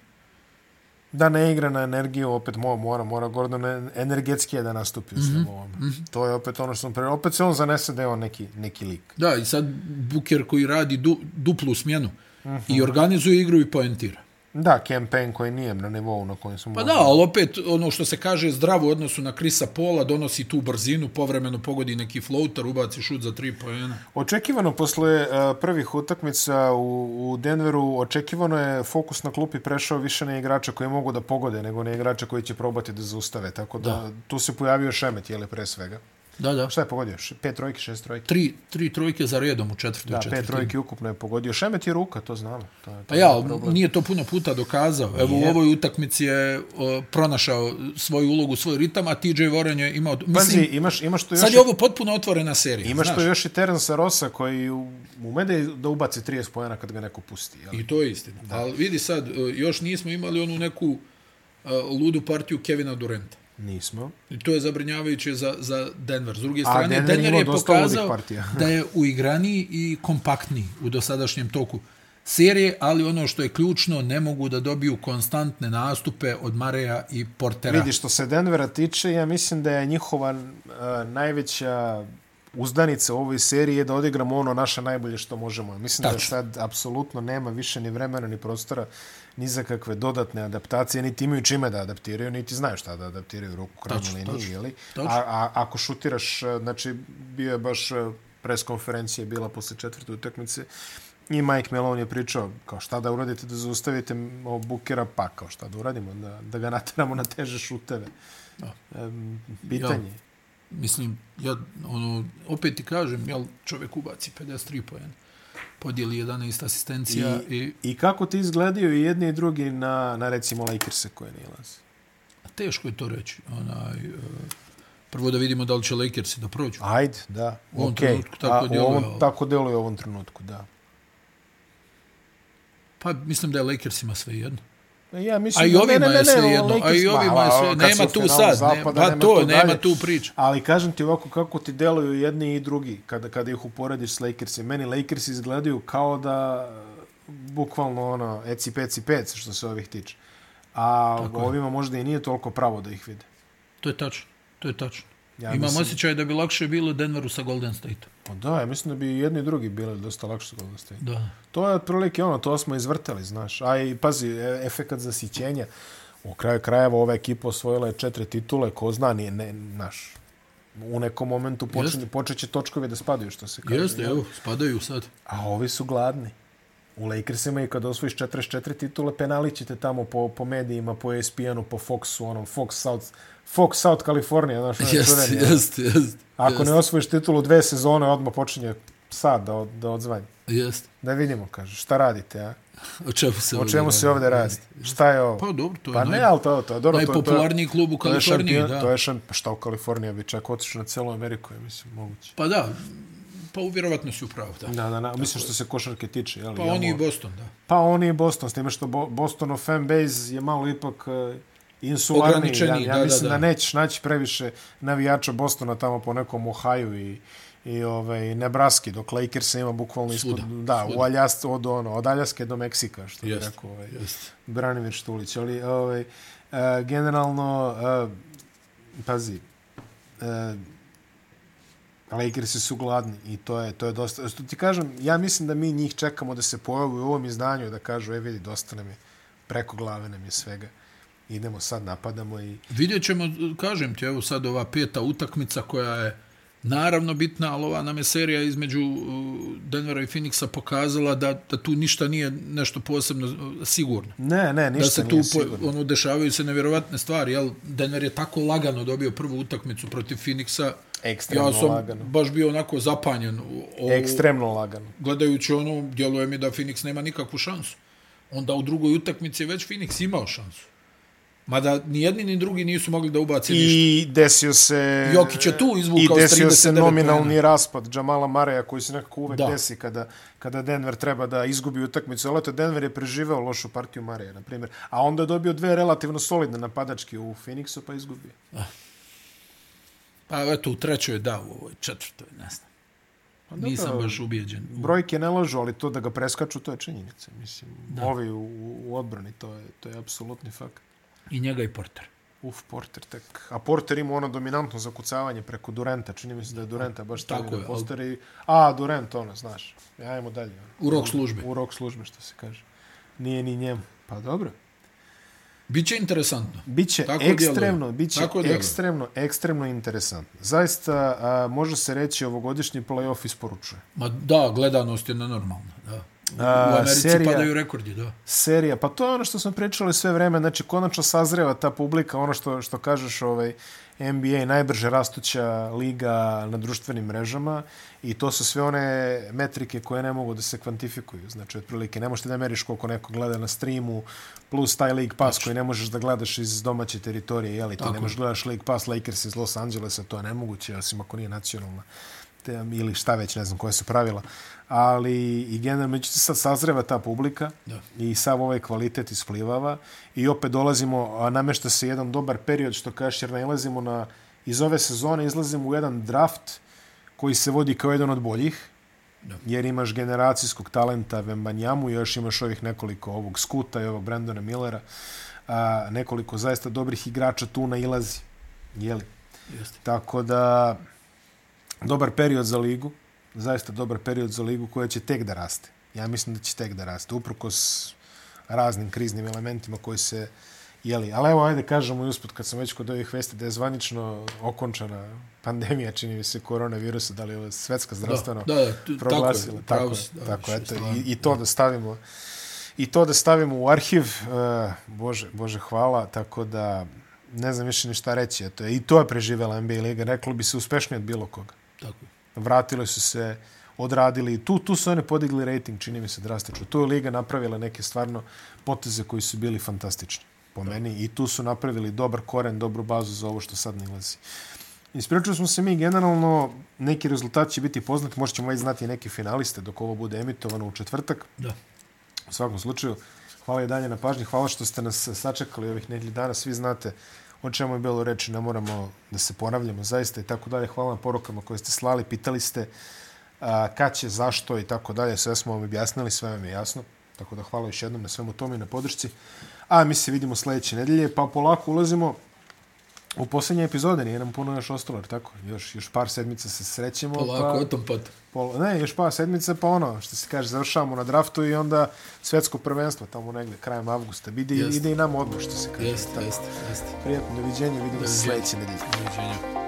Speaker 1: Da ne igra na energiju, opet mora, mora, mora Gordon energetski da nastupi mm -hmm. Mm -hmm. To je opet ono što sam pre... Opet se on zanese da je on neki, neki lik.
Speaker 2: Da, i sad Buker koji radi du, duplu smjenu mm -hmm. i organizuje igru i poentira.
Speaker 1: Da, campaign koji nije na nivou na kojem smo...
Speaker 2: Pa da, ali opet ono što se kaže zdravo u odnosu na Krisa Pola, donosi tu brzinu, povremeno pogodi neki floater, ubaci šut za tri pojena.
Speaker 1: Očekivano posle uh, prvih utakmica u, u Denveru, očekivano je fokus na klupi prešao više na igrača koji mogu da pogode nego na igrača koji će probati da zaustave. Tako da, da. tu se pojavio Šemet, jele pre svega.
Speaker 2: Da, da.
Speaker 1: Šta je pogodio? Pet trojke, šest trojke?
Speaker 2: Tri, tri trojke za redom u četvrtoj
Speaker 1: četvrti. Da, pet trojke ukupno je pogodio. Šemet je ruka, to znamo. To je, to
Speaker 2: pa ja, nije to puno puta dokazao. Evo nije. u ovoj utakmici je o, pronašao svoju ulogu, svoj ritam, a TJ Warren je imao...
Speaker 1: Mislim, Pazi, imaš, imaš to još...
Speaker 2: Sad je ovo potpuno otvorena serija.
Speaker 1: Imaš
Speaker 2: znaš.
Speaker 1: to još i Terence Rosa koji umede da ubaci 30 pojena kad ga neko pusti. Jel?
Speaker 2: I to je istina. Da. Ali vidi sad, još nismo imali onu neku uh, ludu partiju Kevina Durenta.
Speaker 1: Nismo.
Speaker 2: I to je zabrinjavajuće za, za Denver. S druge strane, Denver, Denver je pokazao da je uigraniji i kompaktniji u dosadašnjem toku serije, ali ono što je ključno, ne mogu da dobiju konstantne nastupe od Mareja i Portera.
Speaker 1: Vidi, što se Denvera tiče, ja mislim da je njihova uh, najveća uzdanica u ovoj seriji je da odigramo ono naše najbolje što možemo. Mislim Tačno. da sad apsolutno nema više ni vremena ni prostora ni za kakve dodatne adaptacije, niti imaju čime da adaptiraju, niti znaju šta da adaptiraju ruku krajnju liniji. Jeli? A, a, ako šutiraš, znači bio je baš pres konferencija bila posle četvrte utakmice i Mike Malone je pričao kao šta da uradite da zaustavite Bukera, pa kao šta da uradimo, da, da ga nateramo na teže šuteve. Da. E, pitanje. Ja,
Speaker 2: mislim, ja ono, opet ti kažem, jel, čovjek ubaci 53 pojene podijeli 11 asistencija.
Speaker 1: I, i... I kako ti izgledaju i jedni i drugi na, na recimo Lakers-e koje nije lazi?
Speaker 2: Teško je to reći. Onaj, uh, prvo da vidimo da li će Lakersi da prođu.
Speaker 1: Ajde, da. U ovom okay. trenutku tako djeluje. Ovom, tako djeluje u ovom trenutku, da.
Speaker 2: Pa mislim da je Lakersima sve jedno.
Speaker 1: Ja mislim
Speaker 2: a i ovima ne, ne, je sve jedno. A i ovima je sve Nema tu sad. Zapada, pa to, nema tu priča.
Speaker 1: Ali kažem ti ovako kako ti deluju jedni i drugi kada, kada ih uporediš s Lakersi. Meni Lakers izgledaju kao da bukvalno ono eci peci pec što se ovih tiče. A Tako ovima je. možda i nije toliko pravo da ih vide.
Speaker 2: To je tačno. To je tačno. Ja Imam mislim... osjećaj da bi lakše bilo Denveru sa Golden State.
Speaker 1: Pa da, ja mislim da bi jedni i drugi bili dosta lakše sa Golden State.
Speaker 2: Da.
Speaker 1: To je otprilike ono, to smo izvrtali, znaš. A i pazi, e, efekat zasićenja. U kraju krajeva ova ekipa osvojila je četiri titule, ko zna, nije, ne, naš, u nekom momentu počinje, počeće točkovi da spadaju, što se kaže.
Speaker 2: Jeste, evo, spadaju sad.
Speaker 1: A ovi su gladni. U Lakersima i kad osvojiš 44 titule, penali ćete tamo po, po medijima, po ESPN-u, po Foxu, onom Fox South, Fox South California, znaš, ono
Speaker 2: jest, jest, jest,
Speaker 1: Ako jest. ne osvojiš titulu dve sezone, odmah počinje sad da, da odzvanje.
Speaker 2: Jest.
Speaker 1: Da vidimo, kaže, šta radite, a?
Speaker 2: O čemu se
Speaker 1: ovdje, o čemu se ovdje radi? Šta je ovo?
Speaker 2: Pa dobro, to je
Speaker 1: pa, naj... ne, ali to, to je dobro.
Speaker 2: Najpopularniji
Speaker 1: to,
Speaker 2: klub u Kaliforniji,
Speaker 1: to je
Speaker 2: da.
Speaker 1: To je šampion, pa šta u Kaliforniji, bi čak otišao na celu Ameriku, je, mislim, moguće.
Speaker 2: Pa da, pa uvjerovatno si upravo, da.
Speaker 1: Da, da, da, mislim što se košarke tiče. Jel,
Speaker 2: pa oni i Boston, da.
Speaker 1: Pa oni i Boston, s time što Bostonov fanbase je malo ipak uh, insularni. Ja, ja da, mislim da, da. da nećeš naći previše navijača Bostona tamo po nekom Ohio i i ovaj Nebraska dok Lakers ima bukvalno ispod da svuda. u Aljas od ono od Aljaske do Meksika što je rekao ovaj Branimir Štulić ali ovaj uh, generalno uh, pazi uh, Lakersi su gladni i to je to je dosta što ti kažem ja mislim da mi njih čekamo da se pojave u ovom izdanju da kažu e vidi dosta nam je preko glave nam je svega idemo sad napadamo i
Speaker 2: vidjet ćemo kažem ti evo sad ova peta utakmica koja je naravno bitna, ali ova nam je serija između Denvera i Phoenixa pokazala da, da tu ništa nije nešto posebno sigurno.
Speaker 1: Ne, ne, ništa
Speaker 2: da se tu nije sigurno. Ono, dešavaju se nevjerovatne stvari, jel? Denver je tako lagano dobio prvu utakmicu protiv Phoenixa.
Speaker 1: Ekstremno ja sam
Speaker 2: lagano. baš bio onako zapanjen.
Speaker 1: O, Ekstremno lagano.
Speaker 2: Gledajući ono, djeluje mi da Phoenix nema nikakvu šansu. Onda u drugoj utakmici već Phoenix imao šansu. Mada ni jedni ni drugi nisu mogli da ubaci ništa.
Speaker 1: I desio se...
Speaker 2: Jokić je tu izvukao
Speaker 1: I desio se nominalni pojena. raspad Jamala Mareja koji se nekako uvek da. desi kada, kada Denver treba da izgubi utakmicu. Ali to Denver je preživeo lošu partiju Mareja, na primjer. A onda je dobio dve relativno solidne napadačke u Phoenixu pa izgubio. Ah.
Speaker 2: Pa eto, u trećoj da, u ovoj četvrtoj, ne znam. Pa, Nisam baš ubijeđen.
Speaker 1: Brojke ne lažu, ali to da ga preskaču, to je činjenica. Mislim, da. ovi u, u odbrani, to je, to je apsolutni fakt.
Speaker 2: I njega i Porter.
Speaker 1: Uf, Porter tek. A Porter ima ono dominantno zakucavanje preko Durenta. Čini mi se da je Durenta baš stavio na poster i... A, Durent, ono, znaš. Ajmo dalje.
Speaker 2: U rok službe.
Speaker 1: U rok službe, što se kaže. Nije ni njemu. Pa dobro.
Speaker 2: Biće interesantno.
Speaker 1: Biće Tako ekstremno, biće Tako ekstremno, ekstremno interesantno. Zaista, a, može se reći, ovogodišnji play-off isporučuje.
Speaker 2: Ma da, gledanost je nenormalna. Da. U Americi serija, padaju rekordi, da.
Speaker 1: Serija, pa to je ono što smo pričali sve vreme, znači konačno sazreva ta publika, ono što, što kažeš, ovaj, NBA najbrže rastuća liga na društvenim mrežama i to su sve one metrike koje ne mogu da se kvantifikuju. Znači, otprilike, ne možete da meriš koliko neko gleda na streamu, plus taj League Pass znači. koji ne možeš da gledaš iz domaće teritorije, jeli, ti ne možeš gledaš League Pass Lakers iz Los Angelesa, to je nemoguće, osim ako nije nacionalna ili šta već, ne znam koje su pravila ali i generalno međutim sad sazreva ta publika da. i sav ovaj kvalitet isplivava i opet dolazimo, namešta se jedan dobar period što kažeš jer nailazimo na iz ove sezone izlazimo u jedan draft koji se vodi kao jedan od boljih da. jer imaš generacijskog talenta Vembanjamu i još imaš ovih nekoliko ovog Skuta i ovog Brandona Millera a, nekoliko zaista dobrih igrača tu nailazi jeli? Jeste. tako da dobar period za ligu, zaista dobar period za ligu koja će tek da raste. Ja mislim da će tek da raste, uprkos raznim kriznim elementima koji se Jeli, ali evo, ajde kažemo i usput, kad sam već kod ovih vesti, da je zvanično okončana pandemija, čini mi se, koronavirusa, da li je svetska zdravstveno
Speaker 2: da, da, proglasila.
Speaker 1: Tako, tako, da, tako eto, i, i, to da stavimo i to da stavimo u arhiv, uh, bože, bože, hvala, tako da ne znam više ni šta reći, eto, i to je preživela NBA Liga, reklo bi se uspešnije od bilo koga.
Speaker 2: Tako.
Speaker 1: Vratili su se, odradili, tu, tu su one podigli rating, čini mi se drastično. Tu je Liga napravila neke stvarno poteze koji su bili fantastični po meni i tu su napravili dobar koren, dobru bazu za ovo što sad nilazi. Ispričali smo se mi generalno, neki rezultat će biti poznat, možda ćemo već znati neke finaliste dok ovo bude emitovano u četvrtak.
Speaker 2: Da.
Speaker 1: U svakom slučaju, hvala i dalje na pažnji, hvala što ste nas sačekali ovih nedelji dana, svi znate o čemu je bilo reči, ne moramo da se ponavljamo zaista i tako dalje. Hvala na porukama koje ste slali, pitali ste a, kad će, zašto i tako dalje, sve smo vam objasnili, sve vam je jasno. Tako da hvala još jednom na svemu tome i na podršci. A mi se vidimo sljedeće nedelje, pa polako ulazimo u posljednje epizode, nije nam puno još ostalo, tako? Još, još par sedmica se srećemo.
Speaker 2: Polako, pa, o tom pot.
Speaker 1: Pol, ne, još par sedmica, pa ono, što se kaže, završavamo na draftu i onda svetsko prvenstvo, tamo negdje, krajem avgusta. Ide, ide i nam odmah, što se kaže.
Speaker 2: Jeste, jeste, jeste.
Speaker 1: Prijatno, doviđenje, vidimo se sljedeće nedelje.
Speaker 2: Doviđenje.